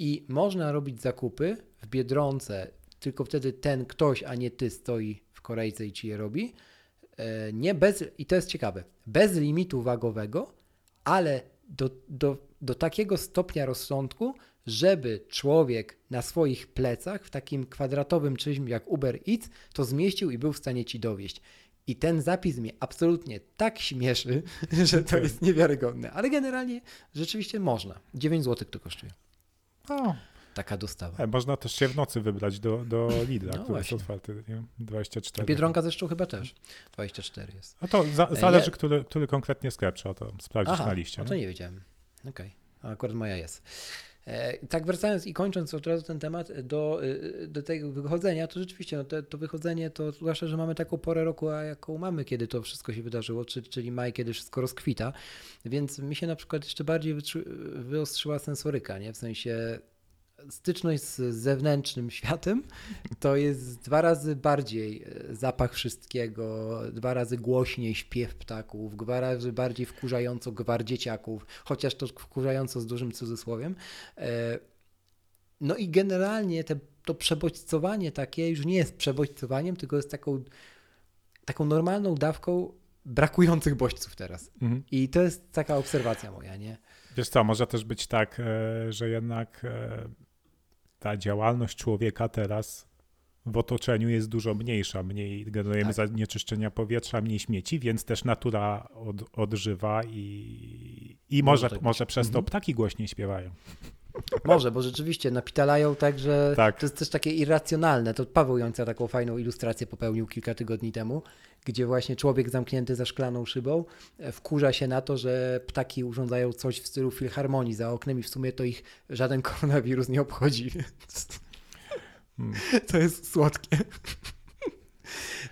I można robić zakupy w Biedronce, tylko wtedy ten ktoś, a nie ty stoi w korejce i ci je robi. E, Nie bez, i to jest ciekawe, bez limitu wagowego, ale do, do, do takiego stopnia rozsądku, żeby człowiek na swoich plecach w takim kwadratowym czymś jak Uber Eats to zmieścił i był w stanie ci dowieść. I ten zapis mnie absolutnie tak śmieszy, *laughs* że to jest niewiarygodne. Ale generalnie rzeczywiście można. 9 zł to kosztuje. O, Taka dostawa. e, można też się w nocy wybrać do, do Lidla, No który jest otwarty, nie? 24. Biedronka zresztą chyba też. 24 jest. No to za, E, zależy, ja- który, który konkretnie sklep trzeba to sprawdzić Aha, na liście. no to nie wiedziałem. Okej, A akurat moja jest. E, tak wracając i kończąc od razu ten temat do, e, do tego wychodzenia, to rzeczywiście no to, to wychodzenie to zwłaszcza, że mamy taką porę roku, a jaką mamy, kiedy to wszystko się wydarzyło, czyli, czyli maj, kiedy wszystko rozkwita, więc mi się na przykład jeszcze bardziej wyostrzyła sensoryka, nie? w sensie styczność z zewnętrznym światem to jest dwa razy bardziej e, zapach wszystkiego, dwa razy głośniej śpiew ptaków, dwa razy bardziej wkurzająco gwar dzieciaków, chociaż to wkurzająco z dużym cudzysłowiem. E, no i generalnie te, to przebodźcowanie takie już nie jest przebodźcowaniem, tylko jest taką, taką normalną dawką brakujących bodźców teraz. Mhm. I to jest taka obserwacja moja, nie? Wiesz co, może też być tak, e, że jednak ta działalność człowieka teraz w otoczeniu jest dużo mniejsza, mniej generujemy tak. zanieczyszczenia powietrza, mniej śmieci, więc też natura od, odżywa i, i może, może, może przez to mhm. ptaki głośniej śpiewają. Może, bo rzeczywiście napitalają tak, że tak. to jest też takie irracjonalne. To Paweł Jońca taką fajną ilustrację popełnił kilka tygodni temu, gdzie właśnie człowiek zamknięty za szklaną szybą e, wkurza się na to, że ptaki urządzają coś w stylu filharmonii za oknem i w sumie to ich żaden *laughs* koronawirus nie obchodzi, więc hmm. *laughs* to jest słodkie.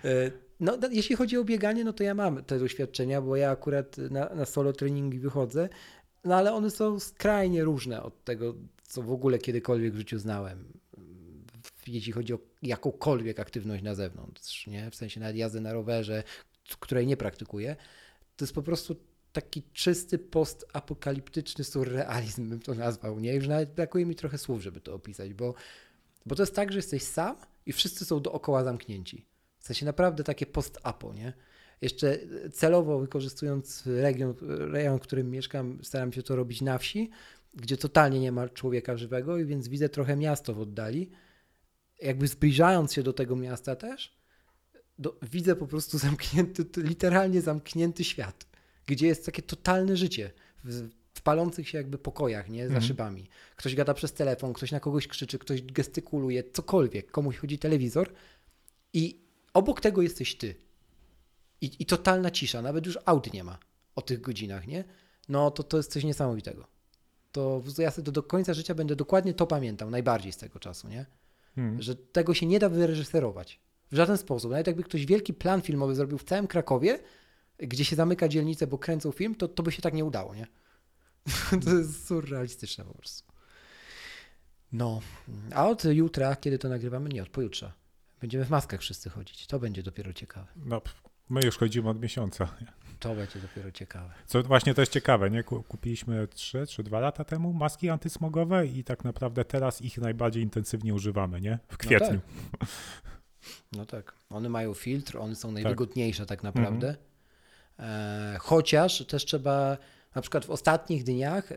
E, no, jeśli chodzi o bieganie, no to ja mam te doświadczenia, bo ja akurat na, na solo treningi wychodzę, no ale one są skrajnie różne od tego, co w ogóle kiedykolwiek w życiu znałem. Jeśli chodzi o jakąkolwiek aktywność na zewnątrz, nie? w sensie nawet jazdy na rowerze, której nie praktykuję, to jest po prostu taki czysty postapokaliptyczny surrealizm, bym to nazwał. Nie? Już nawet brakuje mi trochę słów, żeby to opisać, bo, bo to jest tak, że jesteś sam i wszyscy są dookoła zamknięci. W sensie naprawdę takie post-apo, nie? Jeszcze celowo wykorzystując region, rejon, w którym mieszkam, staram się to robić na wsi, gdzie totalnie nie ma człowieka żywego, i więc widzę trochę miasto w oddali. Jakby zbliżając się do tego miasta też, do, widzę po prostu zamknięty, literalnie zamknięty świat, gdzie jest takie totalne życie w, w palących się jakby pokojach, nie, za mhm. szybami. Ktoś gada przez telefon, ktoś na kogoś krzyczy, ktoś gestykuluje, cokolwiek, komuś chodzi telewizor i obok tego jesteś ty i, i totalna cisza, nawet już aut nie ma o tych godzinach, nie? No to to jest coś niesamowitego. To ja sobie do końca życia będę dokładnie to pamiętał, najbardziej z tego czasu, nie? Hmm. Że tego się nie da wyreżyserować. W żaden sposób. Nawet jakby ktoś wielki plan filmowy zrobił w całym Krakowie, gdzie się zamyka dzielnicę, bo kręcą film, to, to by się tak nie udało, nie? *laughs* to jest surrealistyczne po prostu. No, a od jutra, kiedy to nagrywamy? Nie, od pojutrze. Będziemy w maskach wszyscy chodzić. To będzie dopiero ciekawe. No, My już chodzimy od miesiąca. To będzie dopiero ciekawe. Co właśnie to jest ciekawe, nie? Kupiliśmy 3 czy 2 lata temu maski antysmogowe i tak naprawdę teraz ich najbardziej intensywnie używamy, nie? W kwietniu. No tak. No tak. One mają filtr, one są najwygodniejsze tak, tak naprawdę. Mhm. E, chociaż też trzeba, na przykład w ostatnich dniach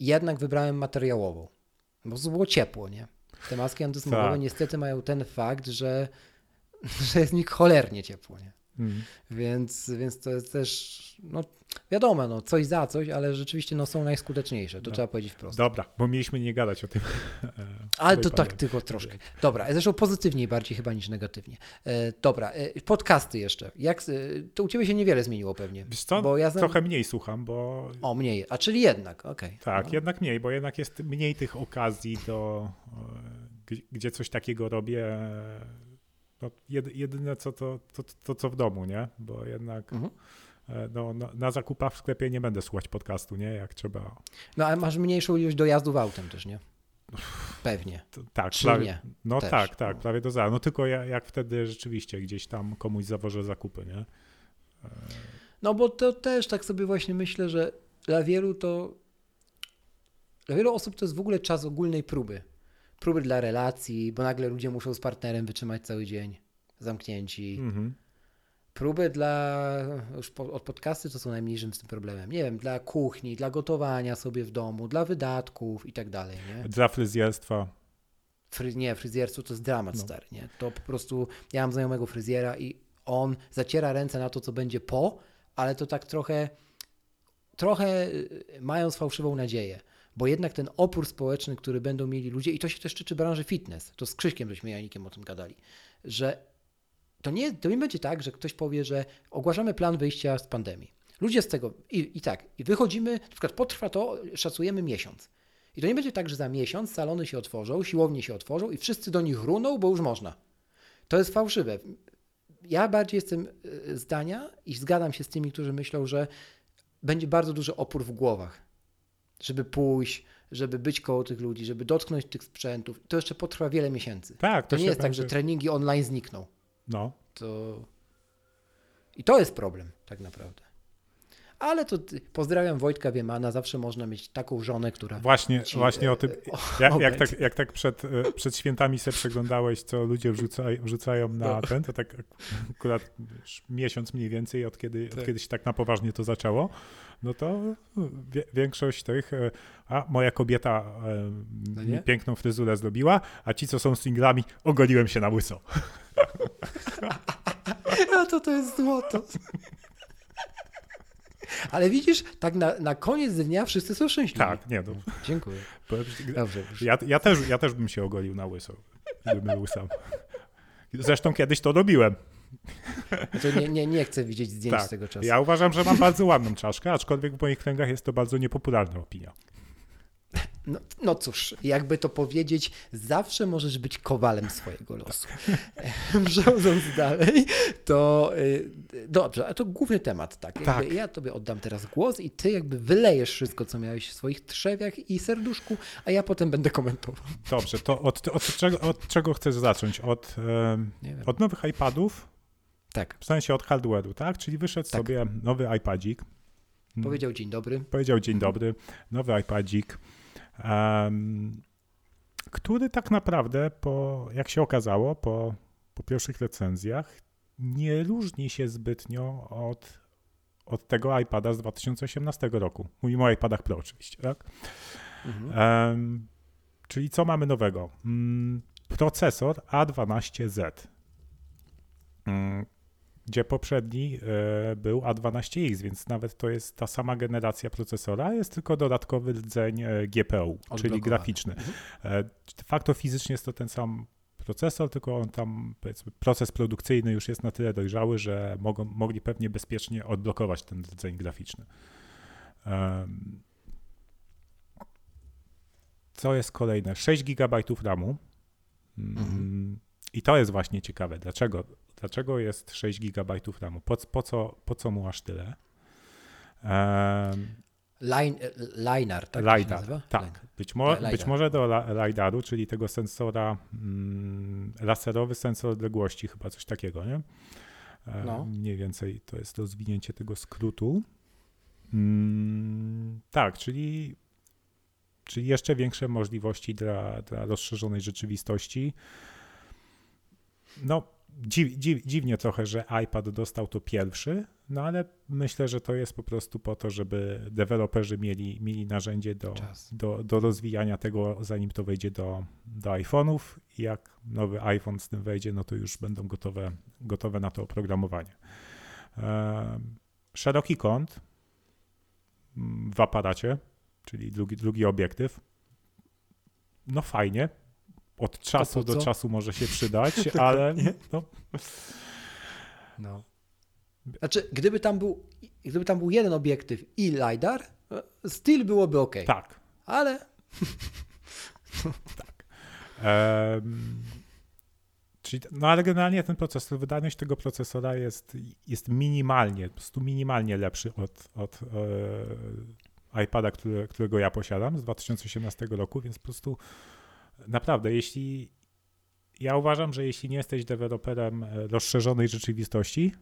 jednak wybrałem materiałową, bo było ciepło, nie? Te maski antysmogowe tak. niestety mają ten fakt, że, *laughs* że jest w nich cholernie ciepło, nie? Mm. Więc, więc to jest też, no wiadomo, no, coś za coś, ale rzeczywiście no, są najskuteczniejsze, to no. trzeba powiedzieć wprost. Dobra, bo mieliśmy nie gadać o tym. E, *laughs* ale to tak tylko troszkę. Dobra, zresztą pozytywniej bardziej chyba niż negatywnie. E, dobra, e, podcasty jeszcze. Jak, to u Ciebie się niewiele zmieniło pewnie. Wiesz co, bo ja znam... trochę mniej słucham, bo... O, mniej, a czyli jednak, okej. Okay. Tak, no. jednak mniej, bo jednak jest mniej tych okazji do, gdzie coś takiego robię no, jedyne co to, to, to, co w domu, nie? Bo jednak mhm. E, no, na, na zakupach w sklepie nie będę słuchać podcastu, nie? Jak trzeba. No ale masz mniejszą ilość dojazdów autem też, nie? Pewnie. To, tak, Czy prawie, nie? No też. tak, tak, prawie do zera. No tylko jak, jak wtedy rzeczywiście gdzieś tam komuś zawożę zakupy, nie? E, no bo to też tak sobie właśnie myślę, że dla wielu to dla wielu osób to jest w ogóle czas ogólnej próby próby dla relacji, bo nagle ludzie muszą z partnerem wytrzymać cały dzień zamknięci. Mhm. Próby dla, już po, od podcasty to są najmniejszym z tym problemem. Nie wiem, dla kuchni, dla gotowania sobie w domu, dla wydatków i tak dalej. Nie? Dla fryzjerstwa. Fry, nie, fryzjerstwo to jest dramat no. stary. Nie? To po prostu, ja mam znajomego fryzjera i on zaciera ręce na to, co będzie po, ale to tak trochę, trochę y, mając fałszywą nadzieję bo jednak ten opór społeczny, który będą mieli ludzie, i to się też tyczy branży fitness, to z Krzyśkiem żeśmy Janikiem o tym gadali, że to nie, to nie będzie tak, że ktoś powie, że ogłaszamy plan wyjścia z pandemii. Ludzie z tego, i, i tak, i wychodzimy, na przykład potrwa to, szacujemy miesiąc. I to nie będzie tak, że za miesiąc salony się otworzą, siłownie się otworzą i wszyscy do nich runą, bo już można. To jest fałszywe. Ja bardziej jestem y, zdania i zgadzam się z tymi, którzy myślą, że będzie bardzo duży opór w głowach, żeby pójść, żeby być koło tych ludzi, żeby dotknąć tych sprzętów. To jeszcze potrwa wiele miesięcy. Tak, To nie się jest tak, będzie- że treningi online znikną. No, To... I to jest problem, tak naprawdę. Ale to pozdrawiam Wojtka Wiemana, zawsze można mieć taką żonę, która... właśnie, Ci, właśnie o e, tym. o- Jak, jak, tak, jak tak przed, e, przed świętami sobie przeglądałeś, co ludzie wrzucaj, wrzucają na No. ten, to tak akurat miesiąc mniej więcej, od kiedy, od Tak. kiedy się tak na poważnie to zaczęło, no to większość tych, e, a moja kobieta e, No mi piękną fryzurę zrobiła, a ci, co są singlami, ogoliłem się na łyso. A *laughs* to to jest złoto. Ale widzisz, tak na, na koniec dnia wszyscy są szczęśliwi. Tak, nie, no, Dziękuję. Dobrze. Ja, ja, też, ja też bym się ogolił na łyso, gdybym był sam. Zresztą kiedyś to robiłem. To nie, nie, nie chcę widzieć zdjęć Tak, z tego czasu. Ja uważam, że mam bardzo ładną czaszkę, aczkolwiek w moich kręgach jest to bardzo niepopularna opinia. No, no cóż, jakby to powiedzieć, zawsze możesz być kowalem swojego losu. *laughs* Przechodząc dalej, to y, dobrze, a to główny temat, tak? Tak. Ja tobie oddam teraz głos i ty jakby wylejesz wszystko, co miałeś w swoich trzewiach i serduszku, a ja potem będę komentował. Dobrze, to od, od, czego, od czego chcesz zacząć? Od, wiem. od nowych iPadów, Tak, w sensie od hardware'u, tak? Czyli wyszedł Tak. sobie nowy iPadzik, powiedział dzień dobry. powiedział dzień dobry, nowy iPadzik, który tak naprawdę, po, jak się okazało, po, po pierwszych recenzjach, nie różni się zbytnio od, od tego iPada z 2018 roku. Mówimy o iPadach Pro oczywiście, tak? Mhm. Em, czyli co mamy nowego? Mm, procesor A12Z, mm, gdzie poprzedni e, był A12X, więc nawet to jest ta sama generacja procesora, jest tylko dodatkowy rdzeń e, GPU, czyli graficzny. E, de facto fizycznie jest to ten sam procesor, tylko on tam, powiedzmy, proces produkcyjny już jest na tyle dojrzały, że mogą, mogli pewnie bezpiecznie odblokować ten rdzeń graficzny. Co jest kolejne? 6 GB RAMu. Mm, Mhm. I to jest właśnie ciekawe. Dlaczego? Dlaczego jest 6 GB RAMu? Po, po, co, po co mu aż tyle? Um, Line, linar, tak? LiDAR. Tak. Być, mo- LiDAR. być może do la- LiDARu, czyli tego sensora mm, laserowy sensor odległości, chyba coś takiego, nie? E, No. Mniej więcej to jest rozwinięcie tego skrótu. Mm, tak, czyli, czyli jeszcze większe możliwości dla, dla rozszerzonej rzeczywistości. No, dziw, dziw, dziwnie trochę, że iPad dostał to pierwszy, no ale myślę, że to jest po prostu po to, żeby deweloperzy mieli, mieli narzędzie do, Czas. do, do rozwijania tego, zanim to wejdzie do, do iPhone'ów. I jak nowy iPhone z tym wejdzie, no to już będą gotowe, gotowe na to oprogramowanie. Em, Szeroki kąt w aparacie, czyli drugi, drugi obiektyw. No fajnie. Od czasu do czasu może się przydać, *laughs* ale no, No. Znaczy, gdyby tam był, gdyby tam był jeden obiektyw i LiDAR, still byłoby ok. tak. Ale *laughs* Em, czyli, no ale generalnie ten procesor, wydajność tego procesora jest, jest minimalnie, po prostu minimalnie lepszy od, od e, iPada, który, którego ja posiadam z 2018 roku, więc po prostu naprawdę, jeśli ja uważam, że jeśli nie jesteś deweloperem e, rozszerzonej rzeczywistości,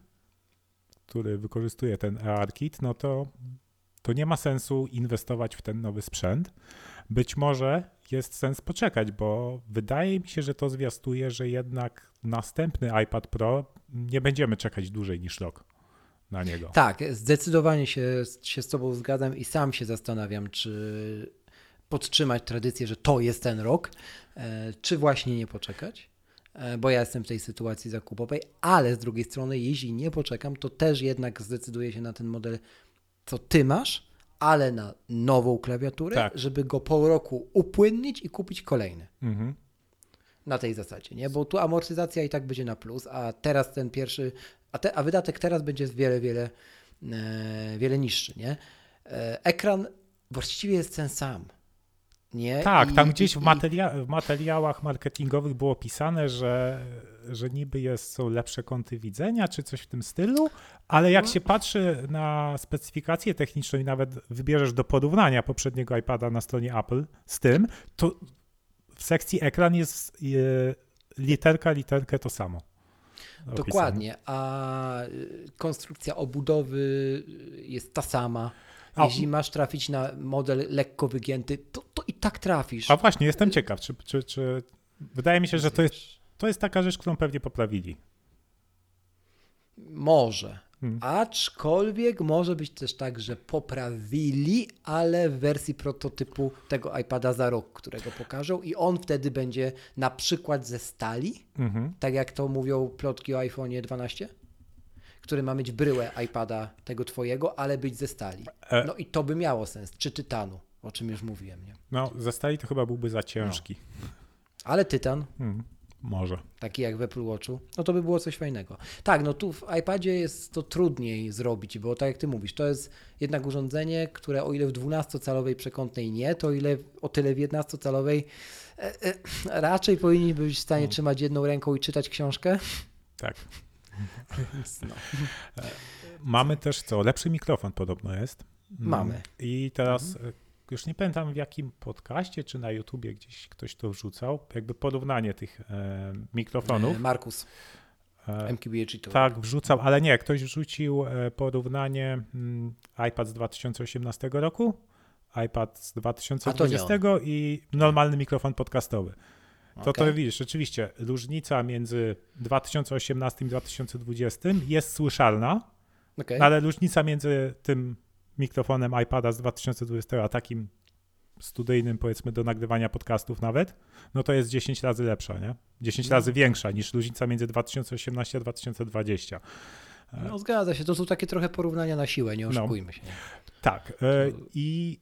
który wykorzystuje ten ARKit, no to, to nie ma sensu inwestować w ten nowy sprzęt. Być może jest sens poczekać, bo wydaje mi się, że to zwiastuje, że jednak następny iPad Pro nie będziemy czekać dłużej niż rok na niego. tak, zdecydowanie się, się z Tobą zgadzam i sam się zastanawiam, czy podtrzymać tradycję, że to jest ten rok, e, czy właśnie nie poczekać. E, Bo ja jestem w tej sytuacji zakupowej, ale z drugiej strony, jeśli nie poczekam, to też jednak zdecyduję się na ten model, co ty masz, ale na nową klawiaturę, Tak. żeby go po roku upłynnić i kupić kolejny. Mhm. na tej zasadzie, nie? Bo tu amortyzacja i tak będzie na plus, a teraz ten pierwszy, a, te, a wydatek teraz będzie wiele, wiele, e, wiele niższy, nie? E, ekran właściwie jest ten sam. Nie? Tak, I- tam gdzieś i- w, materia- w materiałach marketingowych było pisane, że, że niby jest, są lepsze kąty widzenia, czy coś w tym stylu, ale jak się patrzy na specyfikację techniczną i nawet wybierzesz do porównania poprzedniego iPada na stronie Apple z tym, to w sekcji ekran jest e, literka, literkę to samo. Dokładnie, a y, konstrukcja obudowy jest ta sama. A- Jeśli masz trafić na model lekko wygięty, to, to i tak trafisz. A właśnie, jestem ciekaw, czy, czy, czy wydaje mi się, że to jest, to jest taka rzecz, którą pewnie poprawili. Może. Hmm. Aczkolwiek może być też tak, że poprawili, ale w wersji prototypu tego iPada za rok, którego pokażą, i on wtedy będzie na przykład ze stali, Mhm. tak jak to mówią plotki o iPhone'ie 12, który ma mieć bryłę iPada tego twojego, ale być ze stali. E- No i to by miało sens. Czy tytanu, o czym już mówiłem, nie? No, ze stali to chyba byłby za ciężki. Ale tytan, Hmm. Może. taki jak w Apple Watchu, no to by było coś fajnego. Tak, no tu w iPadzie jest to trudniej zrobić, bo tak jak ty mówisz, to jest jednak urządzenie, które o ile w 12-calowej przekątnej nie, to o ile o tyle w 11-calowej e, e, raczej powinni być w stanie trzymać jedną ręką i czytać książkę. Tak. No. Mamy też co? Lepszy mikrofon podobno jest. Mm. Mamy. I teraz e, już nie pamiętam w jakim podcaście czy na YouTubie gdzieś ktoś to wrzucał. Jakby porównanie tych e, mikrofonów. E, Markus, E, MQBHG to. tak, wrzucał, ale nie, ktoś wrzucił e, porównanie mm, iPad z 2018 roku, iPad z 2020 i normalny mikrofon podcastowy. To Okej. to widzisz, rzeczywiście różnica między 2018 i 2020 jest słyszalna, no ale różnica między tym mikrofonem iPada z 2020 a takim studyjnym, powiedzmy, do nagrywania podcastów nawet, no to jest 10 razy lepsza, nie? 10 No. razy większa niż różnica między 2018 a 2020. No zgadza się, to są takie trochę porównania na siłę, nie No. oszukujmy się. Nie? Tak. E, I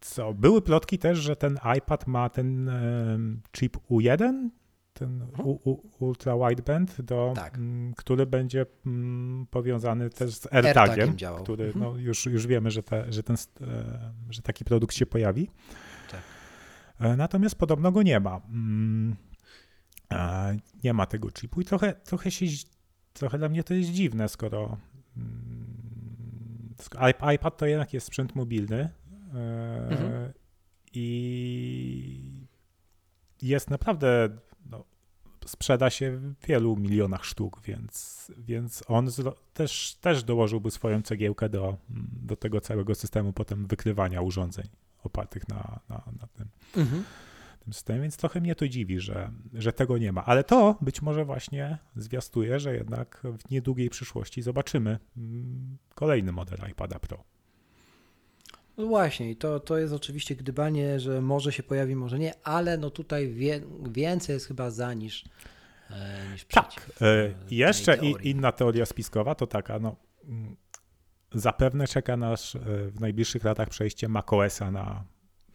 co? Były plotki też, że ten iPad ma ten em, chip U1, ten u, u, ultra wideband, do, Tak. m, który będzie mm, powiązany też z AirTagiem który Mhm. no, już, już wiemy, że, te, że, ten, e, że taki produkt się pojawi. Tak. E, Natomiast podobno go nie ma. Nie ma tego chipu i trochę, trochę się, trochę dla mnie to jest dziwne, skoro sk- iP- iPad to jednak jest sprzęt mobilny Mhm. i jest naprawdę, no, sprzeda się w wielu milionach sztuk, więc, więc on też, też dołożyłby swoją cegiełkę do, do tego całego systemu potem wykrywania urządzeń opartych na, na, na tym, Mhm. tym więc trochę mnie to dziwi, że, że tego nie ma. Ale to być może właśnie zwiastuje, że jednak w niedługiej przyszłości zobaczymy mm, kolejny model iPada Pro. No właśnie, i to, to jest oczywiście gdybanie, że może się pojawi, może nie, ale no tutaj wie, więcej jest chyba za niż, e, niż. Tak. w E, tej Jeszcze i, teorii. inna teoria spiskowa to taka, no mm, zapewne czeka nas e, w najbliższych latach przejście macOSa na,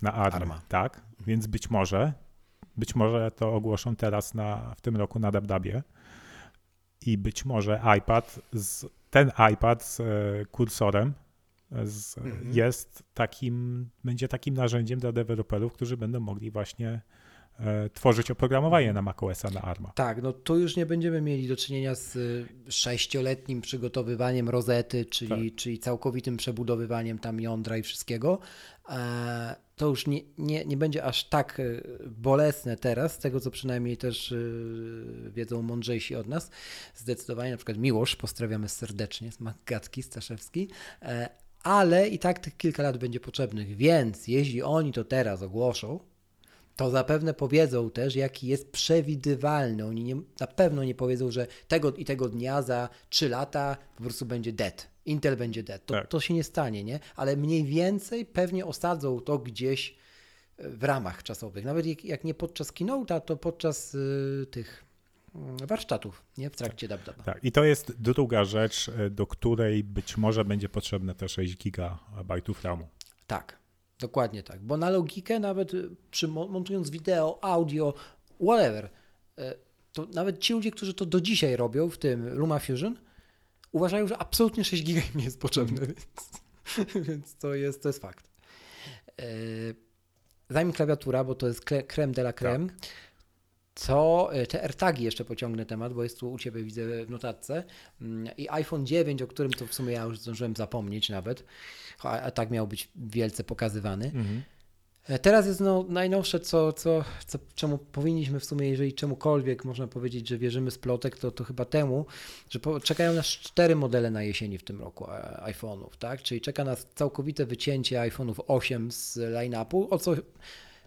na ARM, Arma. tak? Więc być może, być może to ogłoszą teraz na, w tym roku na DabDabie i być może iPad, z, ten iPad z e, kursorem z, Mhm. jest takim, będzie takim narzędziem dla deweloperów, którzy będą mogli właśnie e, tworzyć oprogramowanie na macOSa na ARMa. Tak, no tu już nie będziemy mieli do czynienia z y, sześcioletnim przygotowywaniem rozety, czyli, Tak. czyli całkowitym przebudowywaniem tam jądra i wszystkiego. E, To już nie, nie, nie będzie aż tak y, bolesne teraz, z tego co przynajmniej też y, wiedzą mądrzejsi od nas. Zdecydowanie na przykład Miłosz, pozdrawiamy serdecznie z Magatki Staszewski, e, ale i tak tych kilka lat będzie potrzebnych, więc jeśli oni to teraz ogłoszą, to zapewne powiedzą też, jaki jest przewidywalny. Oni nie, na pewno nie powiedzą, że tego i tego dnia za 3 lata po prostu będzie dead. Intel będzie dead. To, Tak. to się nie stanie, nie? Ale mniej więcej pewnie osadzą to gdzieś e, w ramach czasowych. Nawet jak, jak nie podczas keynote'a, to podczas y, tych warsztatów, nie? W trakcie DabDaba. Tak, i to jest druga rzecz, e, do której być może będzie potrzebne te 6 GB RAMu. Tak, dokładnie tak. Bo na logikę, nawet y, przy mo- montując wideo, audio, whatever, y, to nawet ci ludzie, którzy to do dzisiaj robią w tym LumaFusion, uważają, że absolutnie 6 giga im nie jest potrzebne, *laughs* więc, więc to, jest, to jest fakt. Zanim klawiatura, bo to jest kre- creme de la creme, to e, te AirTagi jeszcze pociągnę temat, bo jest tu u Ciebie, widzę w notatce. Mm, I iPhone 9, o którym to w sumie ja już zdążyłem zapomnieć nawet, a, a tak miał być wielce pokazywany. E, Teraz jest no, najnowsze, co, co, co, czemu powinniśmy w sumie, jeżeli czemukolwiek można powiedzieć, że wierzymy z plotek, to, to chyba temu, że po, czekają nas cztery modele na jesieni w tym roku e, iPhone'ów, tak? Czyli czeka nas całkowite wycięcie iPhone'ów 8 z line-upu, o co,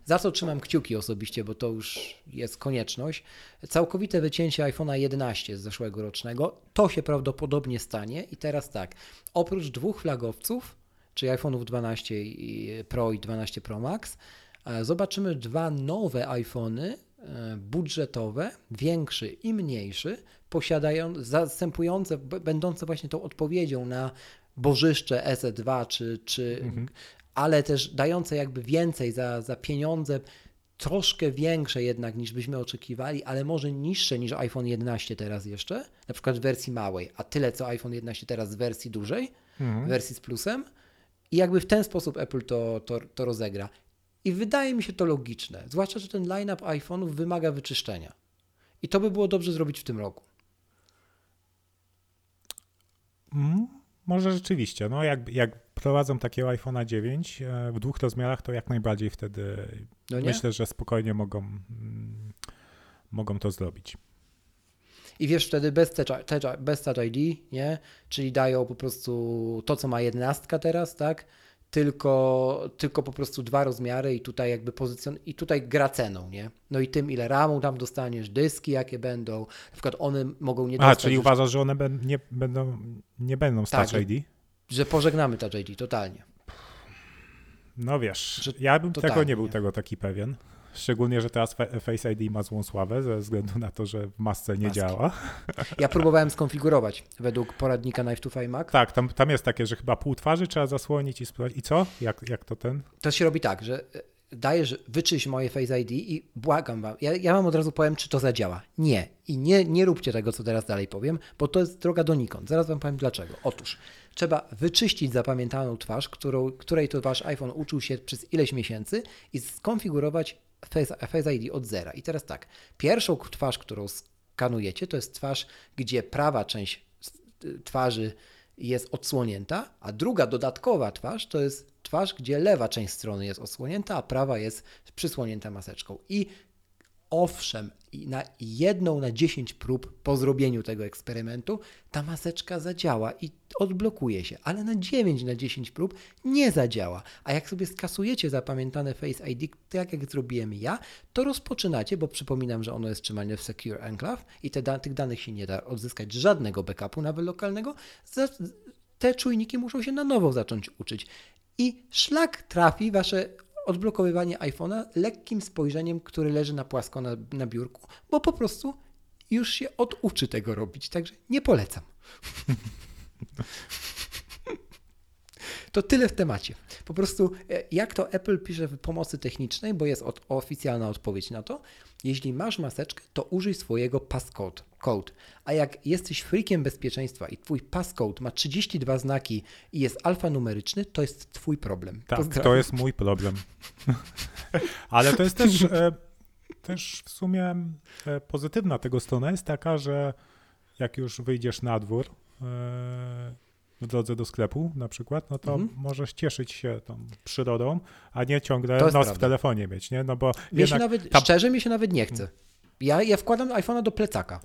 za co trzymam kciuki osobiście, bo to już jest konieczność. Całkowite wycięcie iPhone'a 11 z zeszłego rocznego, to się prawdopodobnie stanie i teraz tak, oprócz dwóch flagowców, czyli iPhone'ów 12 i Pro i 12 Pro Max, e, zobaczymy dwa nowe iPhony e, budżetowe, większy i mniejszy, zastępujące, będące właśnie tą odpowiedzią na bożyszcze SE2, czy, czy, ale też dające jakby więcej za, za pieniądze, troszkę większe jednak niż byśmy oczekiwali, ale może niższe niż iPhone 11 teraz jeszcze, na przykład w wersji małej, a tyle co iPhone 11 teraz w wersji dużej, w wersji z plusem. I jakby w ten sposób Apple to, to, to rozegra. I wydaje mi się to logiczne, zwłaszcza, że ten line-up iPhone'ów wymaga wyczyszczenia. I to by było dobrze zrobić w tym roku. Mm, może rzeczywiście. No jak, jak prowadzą takiego iPhone'a 9 e, w dwóch rozmiarach, to jak najbardziej wtedy No myślę, że spokojnie mogą, mm, mogą to zrobić. I wiesz, wtedy bez Touch, bez touch ID, nie? Czyli dają po prostu to, co ma jedenastka teraz, tak? Tylko, tylko po prostu dwa rozmiary i tutaj jakby pozycjon... i tutaj gra ceną, nie? No i tym, ile ramu tam dostaniesz, dyski jakie będą, na przykład one mogą nie A, dostać, czyli już- uważasz, że one ben, nie, będą, nie będą z Tak, Touch ID? Że pożegnamy Touch ID, totalnie. No wiesz, Że ja bym tego totalnie, nie był tego taki pewien. Szczególnie, że teraz Fa- Face ID ma złą sławę ze względu na to, że w masce nie Maski. działa. Ja próbowałem skonfigurować według poradnika Knife to 5 Mac. Tak, tam, tam jest takie, że chyba pół twarzy trzeba zasłonić i sprawdzić. I co? Jak, jak to ten? To się robi tak, że e, dajesz, wyczyść moje Face ID i błagam wam, ja, ja wam od razu powiem, czy to zadziała. Nie. I nie, nie róbcie tego, co teraz dalej powiem, bo to jest droga donikąd. Zaraz wam powiem dlaczego. Otóż trzeba wyczyścić zapamiętaną twarz, którą, której to wasz iPhone uczył się przez ileś miesięcy i skonfigurować Face, Face ID od zera. I teraz tak, pierwszą twarz, którą skanujecie, to jest twarz, gdzie prawa część y, twarzy jest odsłonięta, a druga dodatkowa twarz to jest twarz, gdzie lewa część strony jest odsłonięta, a prawa jest przysłonięta maseczką. I owszem, na jedną na 10 prób po zrobieniu tego eksperymentu ta maseczka zadziała i odblokuje się, ale na 9 na 10 prób nie zadziała. A jak sobie skasujecie zapamiętane Face ID, tak jak zrobiłem ja, to rozpoczynacie, bo przypominam, że ono jest trzymane w Secure Enclave i te da- tych danych się nie da odzyskać żadnego backupu nawet lokalnego, te czujniki muszą się na nowo zacząć uczyć. I szlak trafi wasze odblokowywanie iPhone'a lekkim spojrzeniem, który leży na płasko na, na biurku, bo po prostu już się oduczy tego robić, także nie polecam. *laughs* To tyle w temacie. Po prostu e, jak to Apple pisze w pomocy technicznej, bo jest od, oficjalna odpowiedź na to, jeśli masz maseczkę, to użyj swojego passcode. Code. A jak jesteś freakiem bezpieczeństwa i twój passcode ma 32 znaki i jest alfanumeryczny, to jest twój problem. Tak, Pozdrawiam. to jest mój problem. *laughs* Ale to jest też, e, też w sumie e, pozytywna tego strona jest taka, że jak już wyjdziesz na dwór e, w drodze do sklepu na przykład, no to Mhm. możesz cieszyć się tą przyrodą, a nie ciągle nos jest w prawda. telefonie mieć, nie? No bo się jednak nawet, tam- szczerze, mi się nawet nie chce. Ja, ja wkładam iPhone'a do plecaka,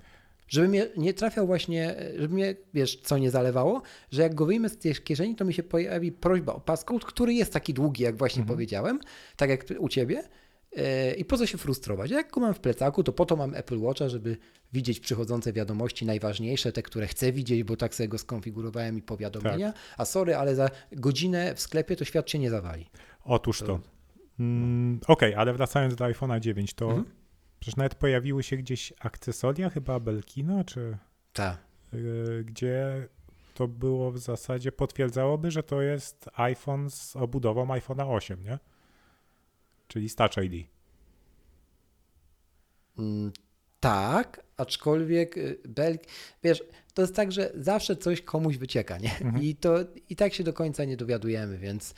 żeby mnie nie trafiał właśnie, żeby mnie, wiesz, co nie zalewało, że jak go wyjmę z tej kieszeni, to mi się pojawi prośba o passcode, który jest taki długi, jak właśnie Mhm. powiedziałem, tak jak u Ciebie. Yy, I po co się frustrować? Jak go mam w plecaku, to po to mam Apple Watcha, żeby widzieć przychodzące wiadomości najważniejsze, te, które chcę widzieć, bo tak sobie go skonfigurowałem i powiadomienia. Tak. A sorry, ale za godzinę w sklepie to świat się nie zawali. Otóż to. Mm, Okej, ale wracając do iPhone'a 9, to Mhm. przecież nawet pojawiły się gdzieś akcesoria, chyba Belkino, czy Tak. y, gdzie to było w zasadzie, potwierdzałoby, że to jest iPhone z obudową iPhone'a 8, nie? Czyli z Touch ID. Mm, Tak, aczkolwiek y, Bel... wiesz, to jest tak, że zawsze coś komuś wycieka, nie? I to i tak się do końca nie dowiadujemy, więc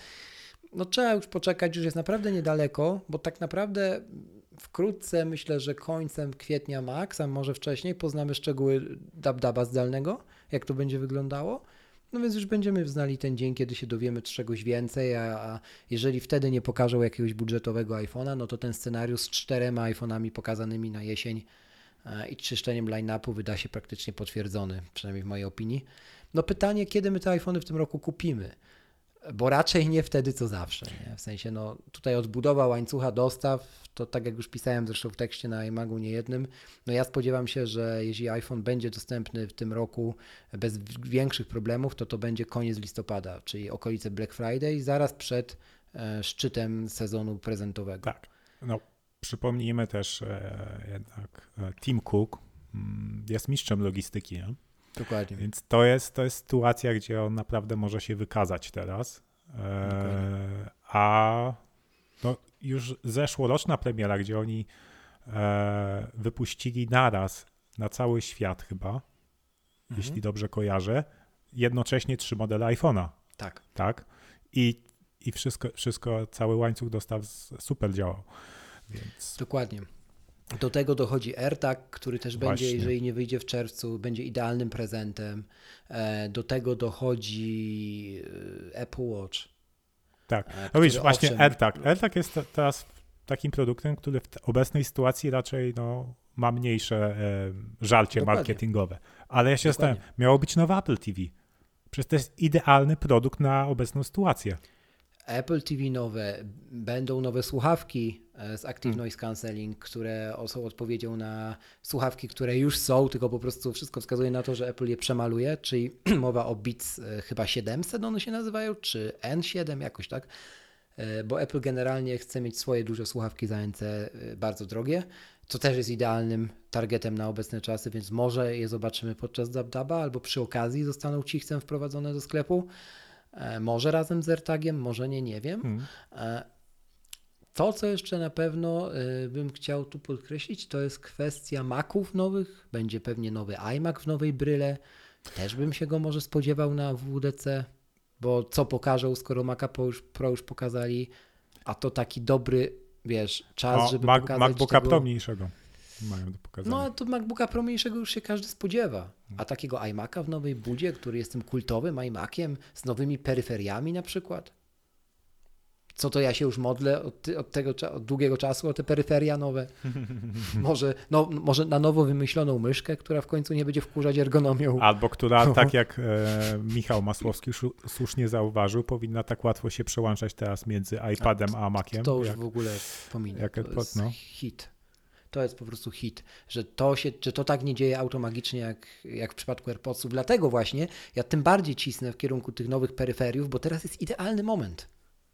no trzeba już poczekać, już jest naprawdę niedaleko, bo tak naprawdę wkrótce, myślę, że końcem kwietnia max, a może wcześniej, poznamy szczegóły DabDaba zdalnego, jak to będzie wyglądało. No więc już będziemy znali ten dzień, kiedy się dowiemy czegoś więcej, a, a jeżeli wtedy nie pokażą jakiegoś budżetowego iPhone'a, no to ten scenariusz z czterema iPhone'ami pokazanymi na jesień e, i czyszczeniem line-upu wyda się praktycznie potwierdzony, przynajmniej w mojej opinii. No pytanie, kiedy my te iPhony w tym roku kupimy? Bo raczej nie wtedy, co zawsze. Nie? W sensie, no tutaj odbudowa łańcucha dostaw, to tak jak już pisałem zresztą w tekście na iMagu niejednym, no ja spodziewam się, że jeśli iPhone będzie dostępny w tym roku bez większych problemów, to to będzie koniec listopada, czyli okolice Black Friday, zaraz przed e, szczytem sezonu prezentowego. Tak. No, przypomnijmy też e, jednak e, Tim Cook mm, jest mistrzem logistyki, nie? Dokładnie. Więc to jest, to jest sytuacja, gdzie on naprawdę może się wykazać teraz. E, a no, już zeszłoroczna premiera, gdzie oni e, wypuścili naraz na cały świat chyba, Mhm. jeśli dobrze kojarzę, jednocześnie trzy modele iPhone'a, Tak. tak? I, i wszystko, wszystko, cały łańcuch dostaw super działał. Więc Dokładnie. Do tego dochodzi AirTag, który też będzie, Właśnie. jeżeli nie wyjdzie w czerwcu, będzie idealnym prezentem. E, Do tego dochodzi e, Apple Watch. tak. e, No widzisz, właśnie owszem, AirTag. AirTag jest te- teraz takim produktem, który w obecnej sytuacji raczej no, ma mniejsze e, żalcie Dokładnie. marketingowe. Ale ja się Dokładnie. zastanawiam, miało być nowe Apple TV. Przecież to jest idealny produkt na obecną sytuację. Apple TV nowe, będą nowe słuchawki z Active Hmm. Noise Cancelling, które są odpowiedzią na słuchawki, które już są, tylko po prostu wszystko wskazuje na to, że Apple je przemaluje, czyli *clears throat* mowa o Beats e, chyba 700 one się nazywają, czy N7 jakoś tak, E, bo Apple generalnie chce mieć swoje duże słuchawki za NC e, bardzo drogie, co też jest idealnym targetem na obecne czasy, więc może je zobaczymy podczas DabDaba albo przy okazji zostaną cichcem wprowadzone do sklepu. E, Może razem z AirTagiem, może nie, nie wiem. Hmm. To, co jeszcze na pewno y, bym chciał tu podkreślić, to jest kwestia Maców nowych. Będzie pewnie nowy iMac w nowej bryle. Też bym się go może spodziewał na WDC, bo co pokażą, skoro Maca Pro już, Pro już pokazali, a to taki dobry, wiesz, czas, No, żeby Mac, pokazać MacBooka tego... Pro mniejszego mają do pokazania. No, a to MacBooka Pro mniejszego już się każdy spodziewa. A takiego iMac'a w nowej budzie, który jest tym kultowym iMaciem z nowymi peryferiami na przykład. Co to ja się już modlę od, od tego od długiego czasu o te peryferia nowe. *laughs* może, no, może na nowo wymyśloną myszkę, która w końcu nie będzie wkurzać ergonomią. Albo która, tak jak e, Michał Masłowski słusznie zauważył, powinna tak łatwo się przełączać teraz między iPadem a Maciem. to już jak, w ogóle pominę. jak to jest no. hit. To jest po prostu hit, że to, się, że to tak nie dzieje automagicznie jak, jak w przypadku AirPodsów. Dlatego właśnie ja tym bardziej cisnę w kierunku tych nowych peryferiów, bo teraz jest idealny moment,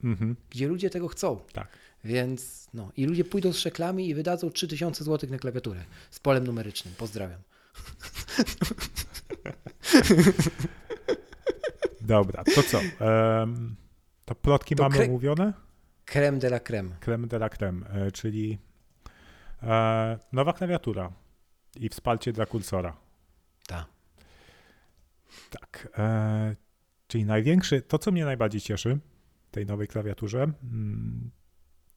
Mhm, gdzie ludzie tego chcą. tak. Więc no i ludzie pójdą z szeklami i wydadzą 3000 zł na klawiaturę z polem numerycznym. Pozdrawiam. *laughs* Dobra, to co? Em, to plotki To mamy kre- omówione? Creme de la creme. Creme de la creme, e, czyli e, nowa klawiatura i wsparcie dla kursora. Tak. Tak. E, czyli największy, to co mnie najbardziej cieszy tej nowej klawiaturze, mm,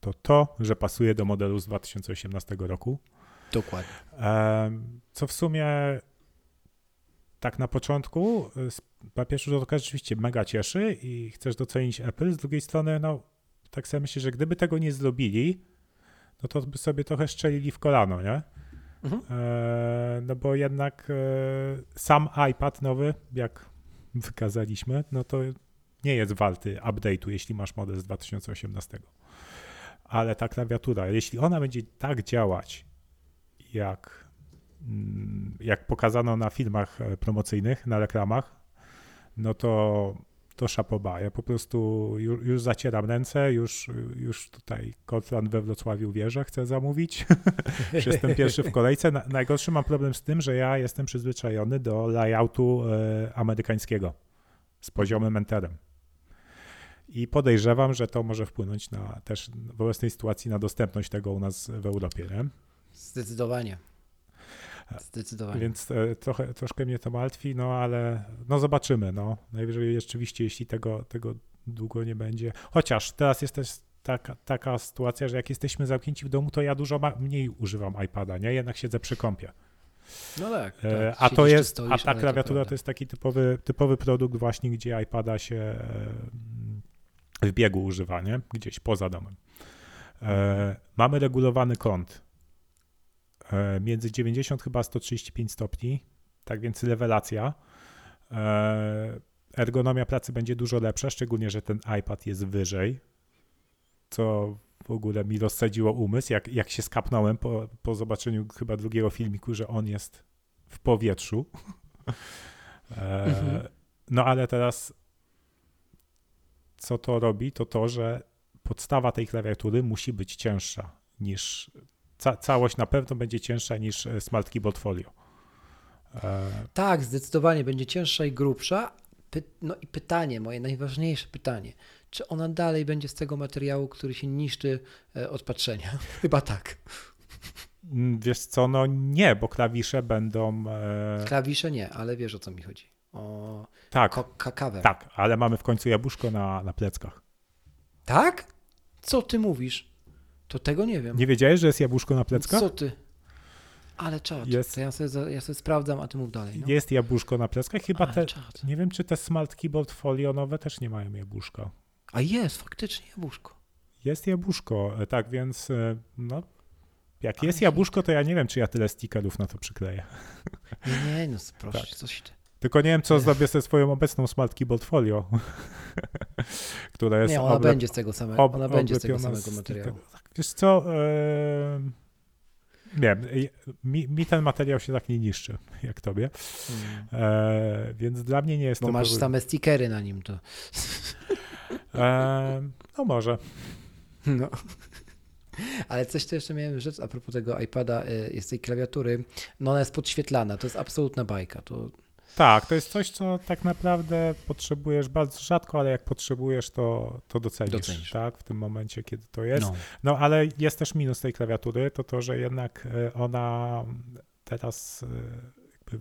to to, że pasuje do modelu z 2018 roku. Dokładnie. Co w sumie tak na początku y, na pierwszy rzut oka rzeczywiście mega cieszy i chcesz docenić Apple. Z drugiej strony, no tak sobie myślę, że gdyby tego nie zrobili, no to by sobie trochę szczelili w kolano, nie? Mhm. E, no bo jednak e, sam iPad nowy, jak *laughs* wykazaliśmy, no to nie jest warty update'u, jeśli masz model z 2018. Ale ta klawiatura, jeśli ona będzie tak działać, jak, mm, jak pokazano na filmach e, promocyjnych, na reklamach, no to to szapoba. Ja po prostu już, już zacieram ręce, już, już tutaj Kotlan we Wrocławiu wie, że chcę zamówić. *laughs* Jestem pierwszy w kolejce. Na, najgorszy mam problem z tym, że ja jestem przyzwyczajony do layoutu e, amerykańskiego z poziomym enterem. I podejrzewam, że to może wpłynąć na też w obecnej sytuacji na dostępność tego u nas w Europie. Nie? Zdecydowanie. Zdecydowanie. Więc e, trochę, troszkę mnie to martwi, no ale no zobaczymy. No. Najwyżej rzeczywiście, jeśli tego, tego długo nie będzie. Chociaż teraz jest też taka, taka sytuacja, że jak jesteśmy zamknięci w domu, to ja dużo mniej używam iPada, nie? Jednak siedzę przy kąpie. No tak. E, tak. a to jest, stoisz, a ta klawiatura prawda. to jest taki typowy, typowy produkt właśnie, gdzie iPada się e, w biegu używa, nie? Gdzieś poza domem. E, mamy regulowany kąt e, między 90 chyba 135 stopni, tak więc lewelacja. E, ergonomia pracy będzie dużo lepsza, szczególnie, że ten iPad jest wyżej, co w ogóle mi rozsadziło umysł, jak, jak się skapnąłem po, po zobaczeniu chyba drugiego filmiku, że on jest w powietrzu. E, Mhm. No ale teraz co to robi, to to, że podstawa tej klawiatury musi być cięższa niż ca całość na pewno będzie cięższa niż e, Smart Keyboard Folio. E, Tak, zdecydowanie będzie cięższa i grubsza. Py no i pytanie, moje najważniejsze pytanie. Czy ona dalej będzie z tego materiału, który się niszczy e, od patrzenia? *laughs* Chyba tak. mm, wiesz co, no nie, bo klawisze będą... E, Klawisze nie, ale wiesz o co mi chodzi. O tak, ko- ka- cover. tak, ale mamy w końcu jabłuszko na, na pleckach. Tak? Co ty mówisz? To tego nie wiem. Nie wiedziałeś, że jest jabłuszko na pleckach? Co ty? Ale czad. Jest. Ja sobie, ja sobie sprawdzam, a ty mów dalej. No. Jest jabłuszko na pleckach, chyba Ale te... czad. Nie wiem, czy te Smart Keyboard Folio nowe też nie mają jabłuszka. A jest, faktycznie jabłuszko. Jest jabłuszko, e, tak więc e, no, jak Ale jest jabłuszko, to ja nie wiem, czy ja tyle stickerów na to przykleję. Nie, nie, no proszę, Tak. coś ty. Tylko nie wiem, co zrobię ze swoją obecną Smart Keyboard Folio, *laughs* która jest Nie, ona oble- będzie z tego samego, ob- ona będzie z tego samego materiału. Tak, Wiesz co, nie wiem, mi, mi ten materiał się tak nie niszczy, *laughs* jak tobie, Mm. e, więc dla mnie nie jest Bo to... masz same stickery na nim, to. e, no może. No. *laughs* Ale coś tu jeszcze miałem rzecz a propos tego iPada, y, jest tej klawiatury. No ona jest podświetlana, to jest absolutna bajka. To Tak, to jest coś, co tak naprawdę potrzebujesz bardzo rzadko, ale jak potrzebujesz, to, to docenisz, Docenisz. tak, w tym momencie, kiedy to jest. no. No, ale jest też minus tej klawiatury, to to, że jednak e, ona teraz e, jakby,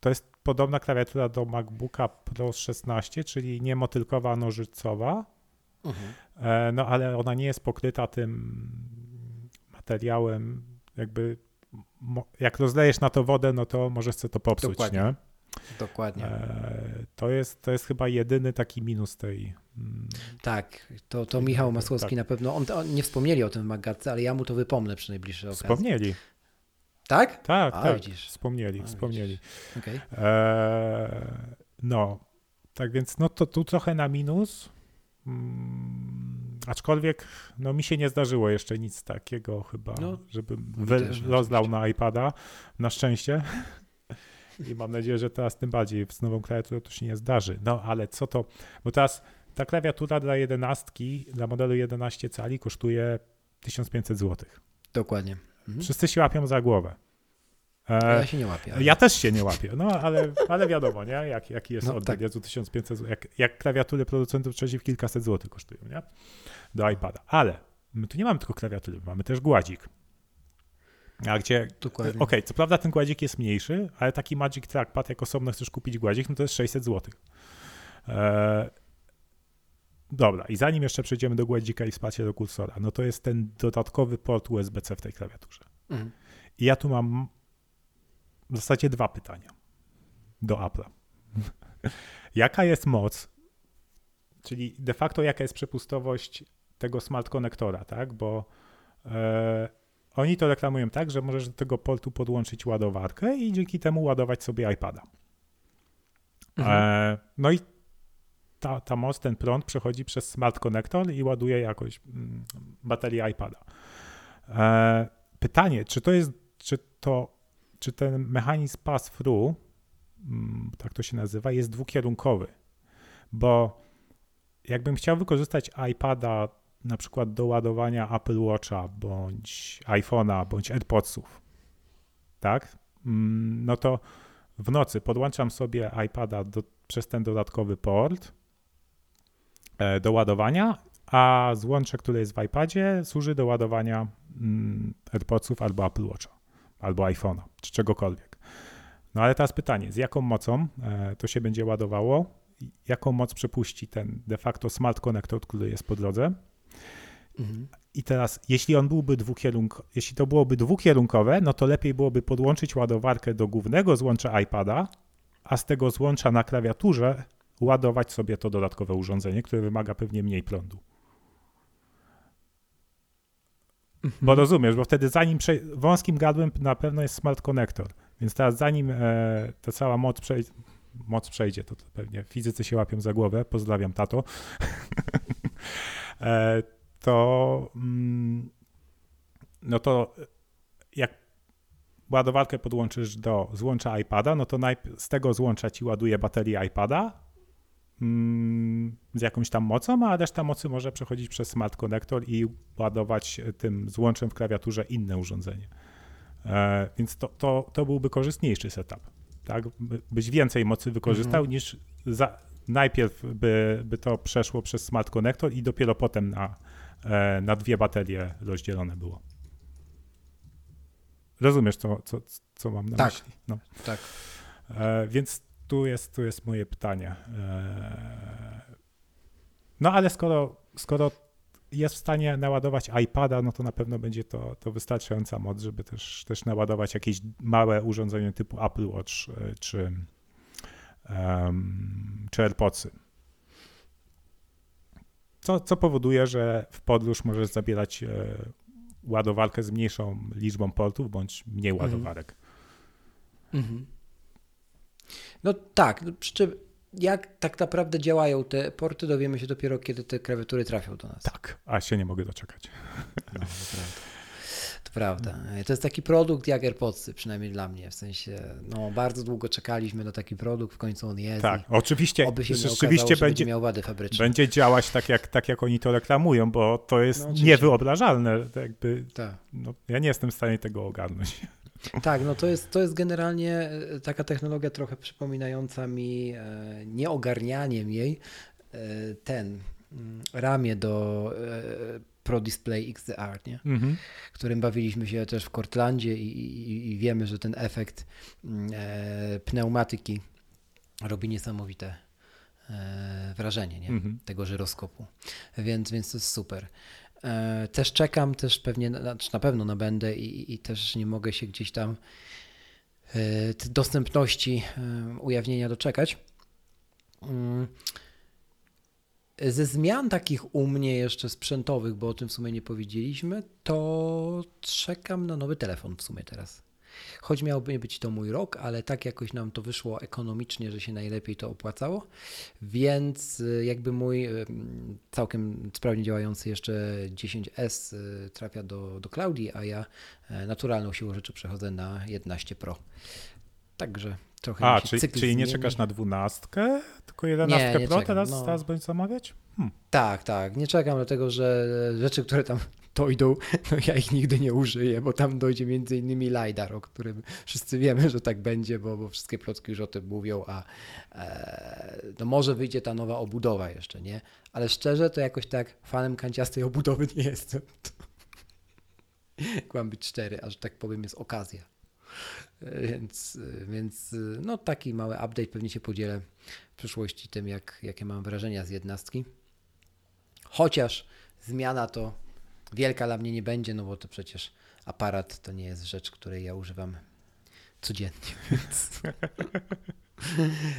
to jest podobna klawiatura do MacBooka Pro 16, czyli nie motylkowa, nożycowa, Mhm. e, no ale ona nie jest pokryta tym materiałem, jakby jak rozlejesz na to wodę, no to możesz sobie to popsuć, Dokładnie. nie? Dokładnie. E, to, jest, to jest chyba jedyny taki minus tej. mm, Tak, to, to Michał Masłowski Tak. na pewno. On, on nie wspomnieli o tym w Magatce, ale ja mu to wypomnę przy najbliższej okazji. Wspomnieli. Tak? Tak, A, tak. widzisz. Wspomnieli, A, wspomnieli. Okej. Eee, no, tak więc no to tu trochę na minus. Mm, aczkolwiek no mi się nie zdarzyło jeszcze nic takiego chyba, No, żebym wy, też, rozlał na iPada, na szczęście. I mam nadzieję, że teraz tym bardziej z nową klawiaturą to się nie zdarzy. No ale co to, bo teraz ta klawiatura dla 11, dla modelu 11 cali kosztuje 1500 zł. Dokładnie. Mhm. Wszyscy się łapią za głowę. E, Ja się nie łapię. ale- ja też się nie łapię, no ale, ale wiadomo, nie? Jak, jaki jest No, oddech, tak. Jezu, 1500 zł. Jak, jak klawiatury producentów trzecich kilkaset złotych kosztują, nie? Do iPada. Ale my tu nie mamy tylko klawiatury, mamy też gładzik. A gdzie, okej, co prawda ten gładzik jest mniejszy, ale taki Magic Trackpad, jak osobno chcesz kupić gładzik, no to jest 600 zł. Eee, dobra, i zanim jeszcze przejdziemy do gładzika i wsparcia do kursora, no to jest ten dodatkowy port USB-C w tej klawiaturze. Mhm. I ja tu mam w zasadzie dwa pytania do Apple'a. *laughs* jaka jest moc, czyli de facto jaka jest przepustowość tego smart konektora, tak? Bo e, oni to reklamują tak, że możesz do tego portu podłączyć ładowarkę i dzięki temu ładować sobie iPada. Mhm. E, no i ta, ta moc, ten prąd przechodzi przez smart konektor i ładuje jakoś mm, baterię iPada. E, pytanie, czy to jest, czy to, czy ten mechanizm pass-through, mm, tak to się nazywa, jest dwukierunkowy? Bo jakbym chciał wykorzystać iPada na przykład do ładowania Apple Watcha, bądź iPhone'a, bądź AirPodsów, tak? Mm, No to w nocy podłączam sobie iPada do, przez ten dodatkowy port e, do ładowania, a złącze, które jest w iPadzie, służy do ładowania mm, AirPodsów albo Apple Watcha, albo iPhone'a, czy czegokolwiek. No ale teraz pytanie, z jaką mocą e, to się będzie ładowało jaką moc przepuści ten de facto smart connector, który jest po drodze. Mhm. I teraz, jeśli on byłby dwukierunk, jeśli to byłoby dwukierunkowe, no to lepiej byłoby podłączyć ładowarkę do głównego złącza iPada, a z tego złącza na klawiaturze ładować sobie to dodatkowe urządzenie, które wymaga pewnie mniej prądu. Bo rozumiesz, bo wtedy zanim prze... wąskim gardłem na pewno jest smart connector, więc teraz zanim e, ta cała moc przejdzie, moc przejdzie, to, to pewnie fizycy się łapią za głowę, pozdrawiam tato, *laughs* to mm, no to jak ładowarkę podłączysz do złącza iPada, no to z tego złącza ci ładuje baterię iPada mm, z jakąś tam mocą, a reszta mocy może przechodzić przez smart connector i ładować tym złączem w klawiaturze inne urządzenie. E, więc to, to, to byłby korzystniejszy setup. Tak? By- Byś więcej mocy wykorzystał niż za, najpierw by, by to przeszło przez smart connector i dopiero potem na, e, na dwie baterie rozdzielone było. Rozumiesz, co, co, co mam na Tak. myśli? No. Tak. E, więc tu jest, tu jest moje pytanie. E, no ale skoro, skoro jest w stanie naładować iPada, no to na pewno będzie to, to wystarczająca moc, żeby też, też naładować jakieś małe urządzenie typu Apple Watch czy, em, czy AirPodsy. Co, co powoduje, że w podróż możesz zabierać e, ładowarkę z mniejszą liczbą portów bądź mniej Mhm. ładowarek. Mhm. No tak, no przy czym jak tak naprawdę działają te porty, dowiemy się dopiero, kiedy te klawiatury trafią do nas. Tak, a się nie mogę doczekać. No. To prawda. To jest taki produkt jak AirPodsy, przynajmniej dla mnie. W sensie, no bardzo długo czekaliśmy na taki produkt, w końcu on jest. Tak, oczywiście, Oby się rzeczywiście okazało, będzie będzie, miał wady fabryczne. będzie działać tak jak, tak, jak oni to reklamują, bo to jest No, niewyobrażalne. Jakby, Tak. no, ja nie jestem w stanie tego ogarnąć. *laughs* Tak, no to jest, to jest generalnie e, taka technologia trochę przypominająca mi e, nieogarnianiem jej e, ten mm, ramię do e, Pro Display XDR, nie? Mhm. którym bawiliśmy się też w Cortlandzie i, i, i wiemy, że ten efekt mm, e, pneumatyki robi niesamowite e, wrażenie nie? Mhm. tego żyroskopu, więc, więc to jest super. E, też czekam, też pewnie, na- znaczy na pewno nabędę i, i też nie mogę się gdzieś tam e, dostępności e, ujawnienia doczekać. Ze zmian takich u mnie jeszcze sprzętowych, bo o tym w sumie nie powiedzieliśmy, to czekam na nowy telefon w sumie teraz. Choć miałby być to mój rok, ale tak jakoś nam to wyszło ekonomicznie, że się najlepiej to opłacało, więc y, jakby mój y, całkiem sprawnie działający jeszcze 10S y, trafia do, do Cloudi, a ja naturalną siłą rzeczy przechodzę na 11 Pro. Także trochę A, czyli, czyli nie czekasz na dwunastkę, tylko jedenastkę nie Pro czekam, teraz, no. teraz będziesz zamawiać? Hmm. Tak, tak. Nie czekam, dlatego że rzeczy, które tam *laughs* dojdą, no ja ich nigdy nie użyję, bo tam dojdzie między innymi LiDAR, o którym wszyscy wiemy, że tak będzie, bo, bo wszystkie plotki już o tym mówią, a e, no może wyjdzie ta nowa obudowa jeszcze, nie? Ale szczerze, to jakoś tak fanem kanciastej obudowy nie jestem. *laughs* Jak mam być cztery, aż tak powiem, jest okazja. E, Więc, więc no taki mały update, pewnie się podzielę w przyszłości tym, jak, jakie mam wrażenia z jednostki. Chociaż zmiana to wielka dla mnie nie będzie, no bo to przecież aparat to nie jest rzecz, której ja używam codziennie. *laughs* Więc.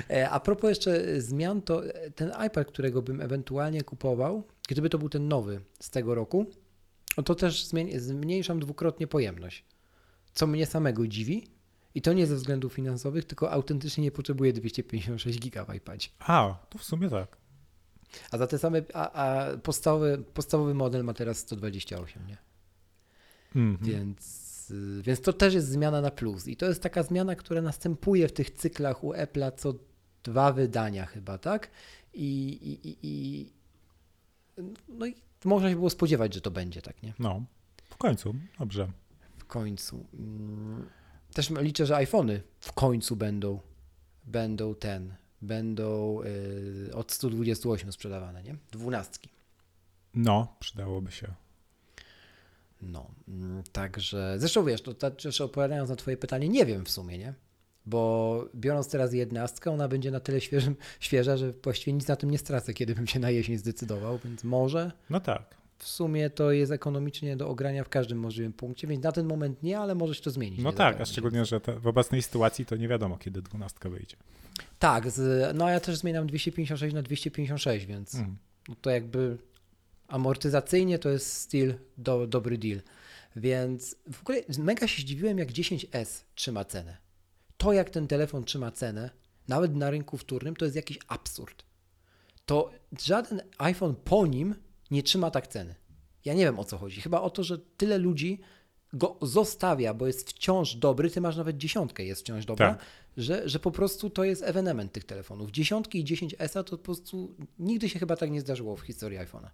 E, A propos jeszcze zmian, to ten iPad, którego bym ewentualnie kupował, gdyby to był ten nowy z tego roku, no to też zmniejszam dwukrotnie pojemność. Co mnie samego dziwi. I to nie ze względów finansowych, tylko autentycznie nie potrzebuję 256 giga w iPadzie. A, to w sumie tak. A za te same, a, a podstawowy, podstawowy model ma teraz 128, nie? Mhm. Więc, y, więc to też jest zmiana na plus. I to jest taka zmiana, która następuje w tych cyklach u Apple'a co dwa wydania chyba, tak? I, i, i, i no i można się było spodziewać, że to będzie tak, nie? No, w końcu, dobrze. W końcu. Też liczę, że iPhony w końcu będą, będą ten, będą y, od 128 sprzedawane, nie? Dwunastki. No, przydałoby się. No, mm, także zresztą wiesz, to tak, jeszcze odpowiadając na Twoje pytanie, nie wiem w sumie, nie? Bo biorąc teraz jednastkę, ona będzie na tyle świeżym, świeża, że właściwie nic na tym nie stracę, kiedy bym się na jesień zdecydował, więc może No tak. W sumie to jest ekonomicznie do ogrania w każdym możliwym punkcie, więc na ten moment nie, ale może się to zmienić. No tak, a szczególnie, że te, w obecnej sytuacji to nie wiadomo, kiedy dwunastka wyjdzie. Tak, z, no ja też zmieniam 256 na 256, więc Mhm. no to jakby amortyzacyjnie to jest still do, dobry deal. Więc w ogóle mega się zdziwiłem, jak 10S trzyma cenę. To, jak ten telefon trzyma cenę, nawet na rynku wtórnym, to jest jakiś absurd. To żaden iPhone po nim nie trzyma tak ceny. Ja nie wiem o co chodzi. Chyba o to, że tyle ludzi go zostawia, bo jest wciąż dobry. Ty masz nawet dziesiątkę, jest wciąż dobra, Tak. że, że po prostu to jest ewenement tych telefonów. Dziesiątki i 10S to po prostu nigdy się chyba tak nie zdarzyło w historii iPhone'a.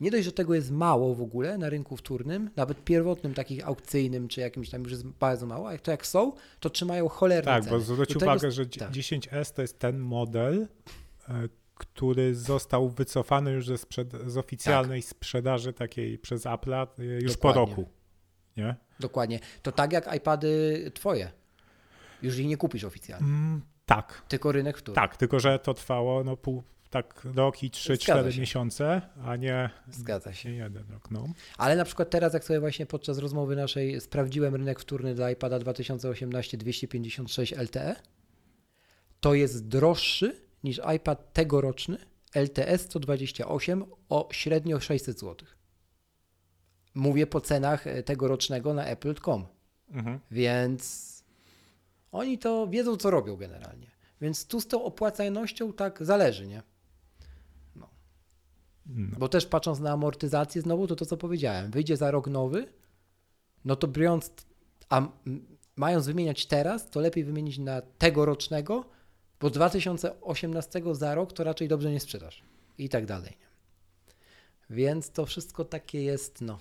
Nie dość, że tego jest mało w ogóle na rynku wtórnym, nawet pierwotnym, takich aukcyjnym czy jakimś tam już jest bardzo mało, a jak to jak są, to trzymają cholerne Tak, ceny. bo zwróć tego- uwagę, że tak. 10S to jest ten model, e, który został wycofany już ze, sprzed, z oficjalnej sprzedaży takiej przez Apple'a e, już po Dokładnie. roku. Nie? Dokładnie. To tak jak iPady twoje. Już ich nie kupisz oficjalnie, Mm, tak, tylko rynek wtórny. tak, tylko że to trwało no, pół, tak rok i 3-4 Zgadza się. miesiące, a nie, Zgadza się. nie jeden rok. No. Ale na przykład teraz, jak sobie właśnie podczas rozmowy naszej sprawdziłem rynek wtórny dla iPada 2018 256 LTE, to jest droższy niż iPad tegoroczny LTE 128 o średnio 600 zł. Mówię po cenach e, tegorocznego na apple.com, Mhm. więc oni to wiedzą, co robią generalnie. Więc tu z tą opłacalnością tak zależy, nie? No. Bo też patrząc na amortyzację, znowu to to, co powiedziałem, wyjdzie za rok nowy, no to biorąc, a mając wymieniać teraz, to lepiej wymienić na tegorocznego, bo 2018 za rok to raczej dobrze nie sprzedasz i tak dalej. Więc to wszystko takie jest, no,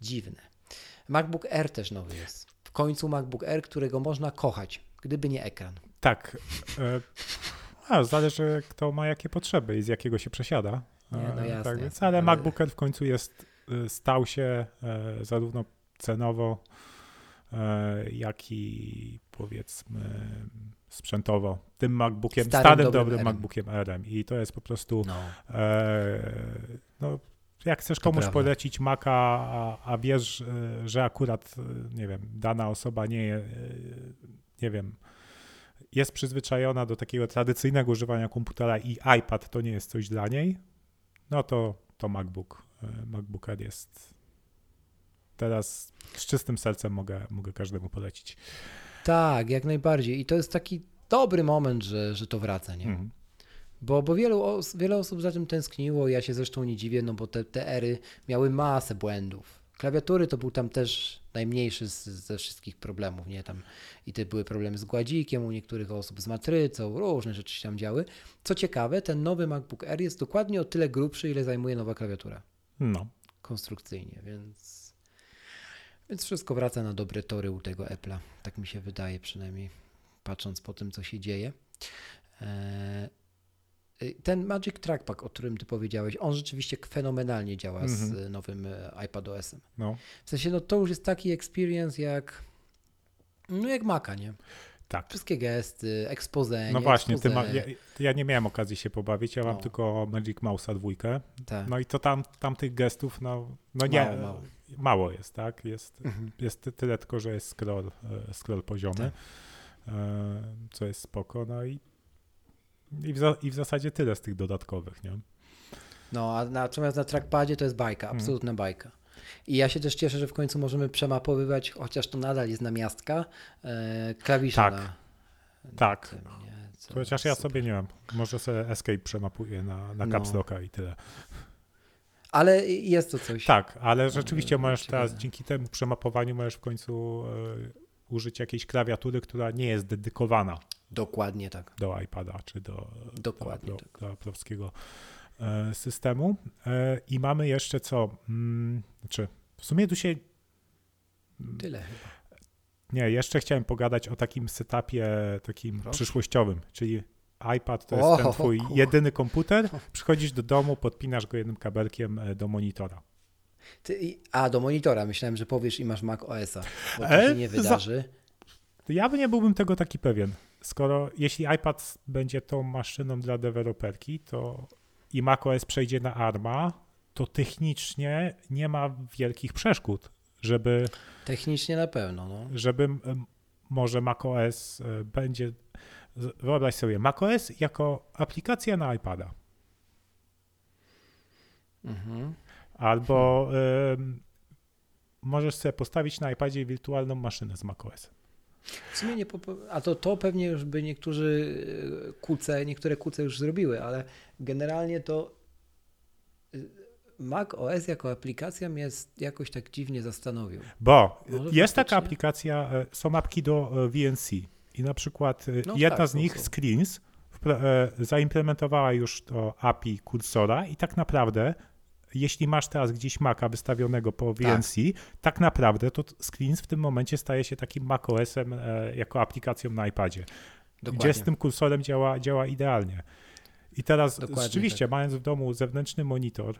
dziwne. MacBook Air też nowy jest. W końcu MacBook Air, którego można kochać, gdyby nie ekran. Tak. E, a, zależy kto ma jakie potrzeby i z jakiego się przesiada. Nie, no E, jasne, tak, więc, ale ale- MacBook Air w końcu jest, e, stał się zarówno cenowo, jak i powiedzmy sprzętowo tym MacBookiem, Starym, starym, dobrym dobrym. MacBookiem R-em. I to jest po prostu No. E, no, jak chcesz komuś polecić Maca, a, a wiesz, e, że akurat, e, nie wiem, dana osoba nie, e, nie wiem, jest przyzwyczajona do takiego tradycyjnego używania komputera i iPad to nie jest coś dla niej, no to, to MacBook, MacBook Air jest teraz z czystym sercem mogę, mogę każdemu polecić. Tak, jak najbardziej. I to jest taki dobry moment, że, że to wraca, nie? Mhm. Bo, bo wielu os- wiele osób za tym tęskniło, ja się zresztą nie dziwię, no bo te, te ery miały masę błędów. Klawiatury to był tam też najmniejszy z, ze wszystkich problemów, nie? Tam i te były problemy z gładzikiem u niektórych osób, z matrycą, różne rzeczy się tam działy. Co ciekawe, ten nowy MacBook Air jest dokładnie o tyle grubszy, ile zajmuje nowa klawiatura No, konstrukcyjnie, więc, więc wszystko wraca na dobre tory u tego Apple'a. Tak mi się wydaje, przynajmniej patrząc po tym, co się dzieje. Y, Ten Magic Trackpad, o którym ty powiedziałeś, on rzeczywiście fenomenalnie działa z Mhm. nowym y, iPadOS-em. no, W sensie, no to już jest taki experience jak no jak Maca, nie? tak. Wszystkie gesty, expose, No nie właśnie, ty ma, expose, ja, ja nie miałem okazji się pobawić, ja mam No. tylko Magic Mouse'a dwójkę. tak. No i to tam, tam tych gestów, no, no nie, Mało, mało. Mało jest, tak? Jest, Mhm. jest ty- tyle tylko, że jest scroll, e, scroll poziomy, Tak. e, co jest spoko, no i, i, w za, i w zasadzie tyle z tych dodatkowych, nie? No, a natomiast na trackpadzie to jest bajka, Mhm. absolutna bajka. I ja się też cieszę, że w końcu możemy przemapowywać, chociaż to nadal jest namiastka, e, klawisze Tak. na Tak, tym, chociaż ja super. sobie nie wiem, może sobie Escape przemapuję na, na No. Caps Locka i tyle. Ale jest to coś. Tak, ale rzeczywiście e, możesz teraz dzięki temu przemapowaniu możesz w końcu e, użyć jakiejś klawiatury, która nie jest dedykowana Dokładnie tak. do iPada czy do, Dokładnie do, tak. do e, systemu. E, I mamy jeszcze co? Mm, znaczy, w sumie tu się. Tyle chyba. Nie, jeszcze chciałem pogadać o takim setupie takim Proszę. przyszłościowym, czyli iPad to jest ten twój jedyny komputer, przychodzisz do domu, podpinasz go jednym kabelkiem e, do monitora. Ty, a, do monitora. Myślałem, że powiesz i masz Mac OS-a, bo to E, się nie za- wydarzy. Ja by nie byłbym tego taki pewien. Skoro jeśli iPad będzie tą maszyną dla deweloperki, to i macOS przejdzie na ARMA, to technicznie nie ma wielkich przeszkód, żeby, Technicznie na pewno, no. żeby może macOS e, będzie. Wyobraź sobie, macOS jako aplikacja na iPada. Mhm. Albo em, możesz sobie postawić na iPadzie wirtualną maszynę z macOS. W sumie nie a to, to pewnie już by niektórzy e, kuce, niektóre kuce już zrobiły, ale generalnie to y, Mac OS jako aplikacja mnie jakoś tak dziwnie zastanowił. Bo Może jest taka aplikacja, e, są apki do e, VNC i na przykład e, No jedna tak, z nich, są. Screens, e, zaimplementowała już to API kursora i tak naprawdę jeśli masz teraz gdzieś Maca wystawionego po VNC, tak, naprawdę to Screens w tym momencie staje się takim macOS-em e, jako aplikacją na iPadzie, Dokładnie. gdzie z tym kursorem działa, działa idealnie. I teraz Dokładnie rzeczywiście, tak. mając w domu zewnętrzny monitor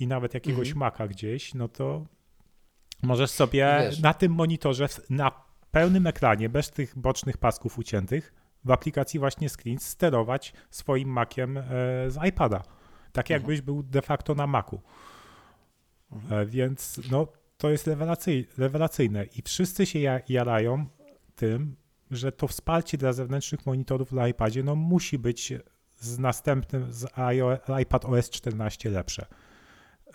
i nawet jakiegoś Mhm. Maca gdzieś, no to możesz sobie Wiesz. na tym monitorze, na pełnym ekranie, bez tych bocznych pasków uciętych, w aplikacji właśnie Screens sterować swoim Maciem e, z iPada. Tak Mhm. jakbyś był de facto na Macu. E, więc no, to jest rewelacyj, rewelacyjne i wszyscy się ja, jarają tym, że to wsparcie dla zewnętrznych monitorów na iPadzie no, musi być z następnym, z iPad OS 14 lepsze.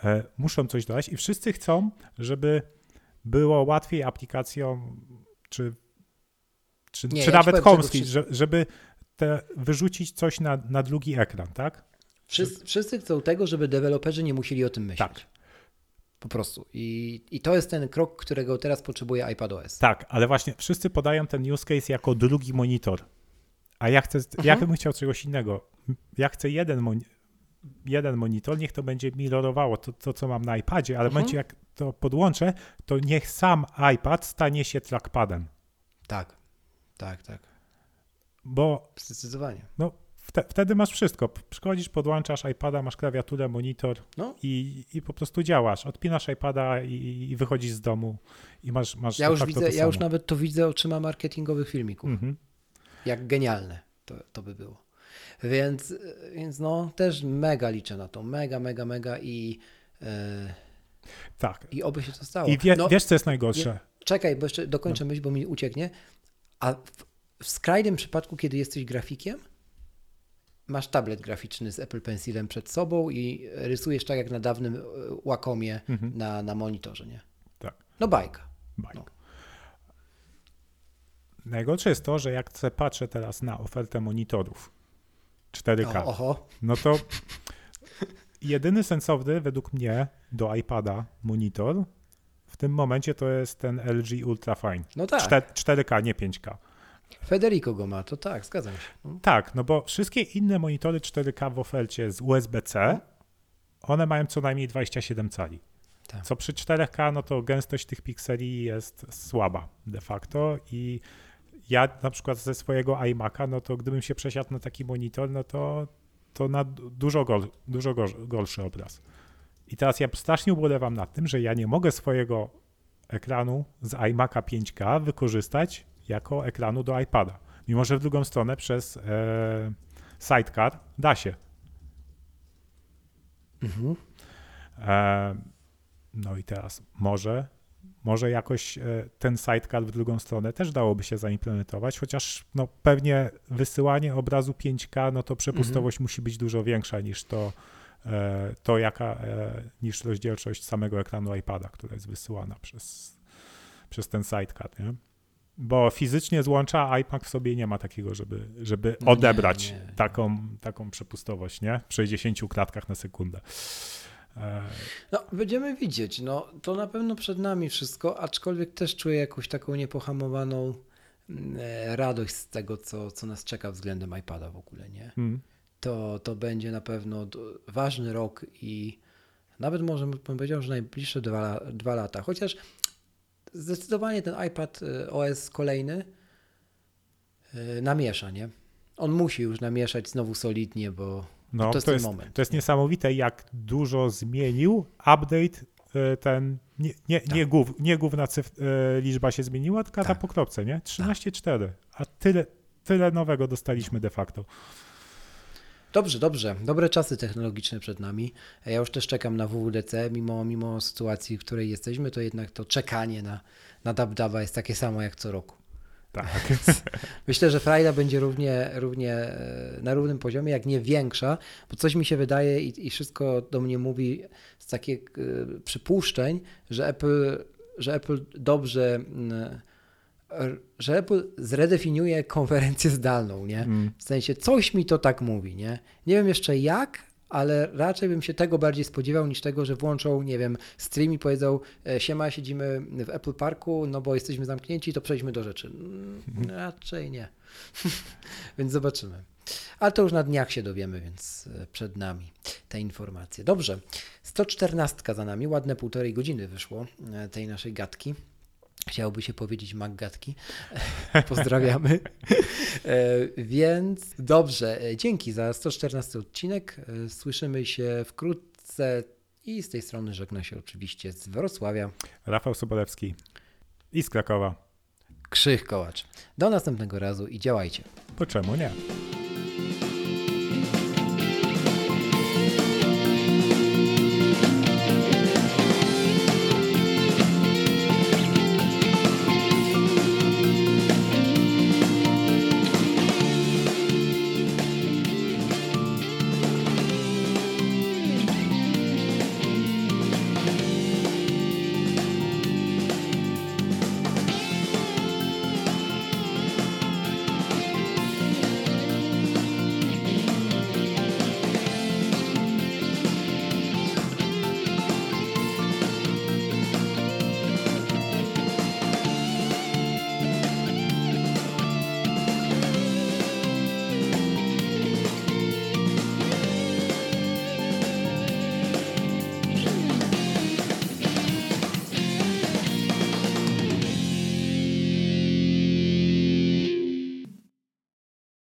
E, muszą coś dodać i wszyscy chcą, żeby było łatwiej aplikacjom, czy, czy, Nie, czy ja nawet powiem, screen, że, żeby te, wyrzucić coś na, na drugi ekran, tak? Wszyscy, wszyscy chcą tego, żeby deweloperzy nie musieli o tym myśleć. Tak. Po prostu. I, I to jest ten krok, którego teraz potrzebuje iPadOS. Tak, ale właśnie wszyscy podają ten use case jako drugi monitor. A ja chcę, ja bym chciał czegoś innego. Ja chcę jeden, moni- jeden monitor, niech to będzie mirrorowało to, to, co mam na iPadzie, ale w momencie jak to podłączę, to niech sam iPad stanie się trackpadem. Tak, tak, tak. Bo Zdecydowanie. no, wte, wtedy masz wszystko. Przychodzisz, podłączasz iPada, masz klawiaturę, monitor No. i, i po prostu działasz. Odpinasz iPada i, i wychodzisz z domu i masz, masz Ja już, widzę, to ja już nawet to widzę oczyma marketingowych filmików. Mhm. Jak genialne to, to by było. Więc, więc no też mega liczę na to. Mega, mega, mega i, e, Tak. i oby się to stało. I wie, no, wiesz, co jest najgorsze? Czekaj, bo jeszcze dokończę No. myśl, bo mi ucieknie. A w, w skrajnym przypadku, kiedy jesteś grafikiem, masz tablet graficzny z Apple Pencilem przed sobą i rysujesz tak jak na dawnym e, Wacomie Mhm. na, na monitorze, nie? Tak. No bajka. Bajka. No. Najgorsze jest to, że jak patrzę teraz na ofertę monitorów 4K, O, oho, no to jedyny sensowny według mnie do iPada monitor w tym momencie to jest ten LG Ultrafine. no tak. 4, 4K, nie 5K. Federico go ma, to tak, zgadzam się. No. Tak, no bo wszystkie inne monitory 4K w ofercie z USB-C, one mają co najmniej 27 cali. Tak. Co przy 4K, no to gęstość tych pikseli jest słaba de facto i ja na przykład ze swojego iMac'a, no to gdybym się przesiadł na taki monitor, no to, to na du- dużo, gor, dużo gor, gorszy obraz. I teraz ja strasznie ubolewam nad tym, że ja nie mogę swojego ekranu z iMac'a 5K wykorzystać jako ekranu do iPada. Mimo, że w drugą stronę przez e, Sidecar da się. Mhm. E, no i teraz może, może jakoś e, ten sidecar w drugą stronę też dałoby się zaimplementować, chociaż no, pewnie wysyłanie obrazu 5K, no to przepustowość musi być dużo większa niż to, e, to jaka, e, niż rozdzielczość samego ekranu iPada, która jest wysyłana przez, przez ten sidecar, nie? Bo fizycznie złącza iPad w sobie nie ma takiego, żeby, żeby No nie, odebrać nie, nie. Taką, taką przepustowość, nie? W 60 klatkach na sekundę. E, No, będziemy widzieć. No, to na pewno przed nami wszystko, aczkolwiek też czuję jakąś taką niepohamowaną mm, e, radość z tego, co, co nas czeka względem iPada w ogóle, nie? mm. To, to będzie na pewno ważny rok i nawet może bym powiedział, że najbliższe dwa, dwa lata. Chociaż zdecydowanie ten iPad e, OS kolejny namiesza, nie? On musi już namieszać znowu solidnie, bo No, to jest to ten jest, moment. to jest niesamowite, jak dużo zmienił update e, ten, nie, nie, nie, głów, nie główna cyf, e, liczba się zmieniła, tylko ta Tak. po kropce, nie? 13,4. A tyle, tyle nowego dostaliśmy de facto. Dobrze, dobrze. Dobre czasy technologiczne przed nami. Ja już też czekam na WWDC, mimo, mimo sytuacji, w której jesteśmy, to jednak to czekanie na, na DubDuba jest takie samo jak co roku. Tak. *laughs* Myślę, że frajda będzie równie, równie e, na równym poziomie, jak nie większa, bo coś mi się wydaje i, i wszystko do mnie mówi z takich e, przypuszczeń, że Apple, że Apple dobrze, r- że Apple zredefiniuje konferencję zdalną, nie? Mm. W sensie coś mi to tak mówi, nie? Nie wiem jeszcze jak, ale raczej bym się tego bardziej spodziewał niż tego, że włączą, nie wiem, stream i powiedzą, e, siema, siedzimy w Apple Parku, no bo jesteśmy zamknięci, to przejdźmy do rzeczy. Mm, Raczej nie. *laughs* więc zobaczymy. Ale to już na dniach się dowiemy, więc e, przed nami te informacje. Dobrze, 114 za nami, ładne półtorej godziny wyszło e, tej naszej gadki. Chciałoby się powiedzieć Maggatki. *laughs* Pozdrawiamy. E, Więc dobrze, e, dzięki za 114 odcinek. E, Słyszymy się wkrótce i z tej strony żegna się oczywiście z Wrocławia Rafał Sobolewski i z Krakowa. Krzych Kołacz. Do następnego razu i działajcie. Bo czemu nie?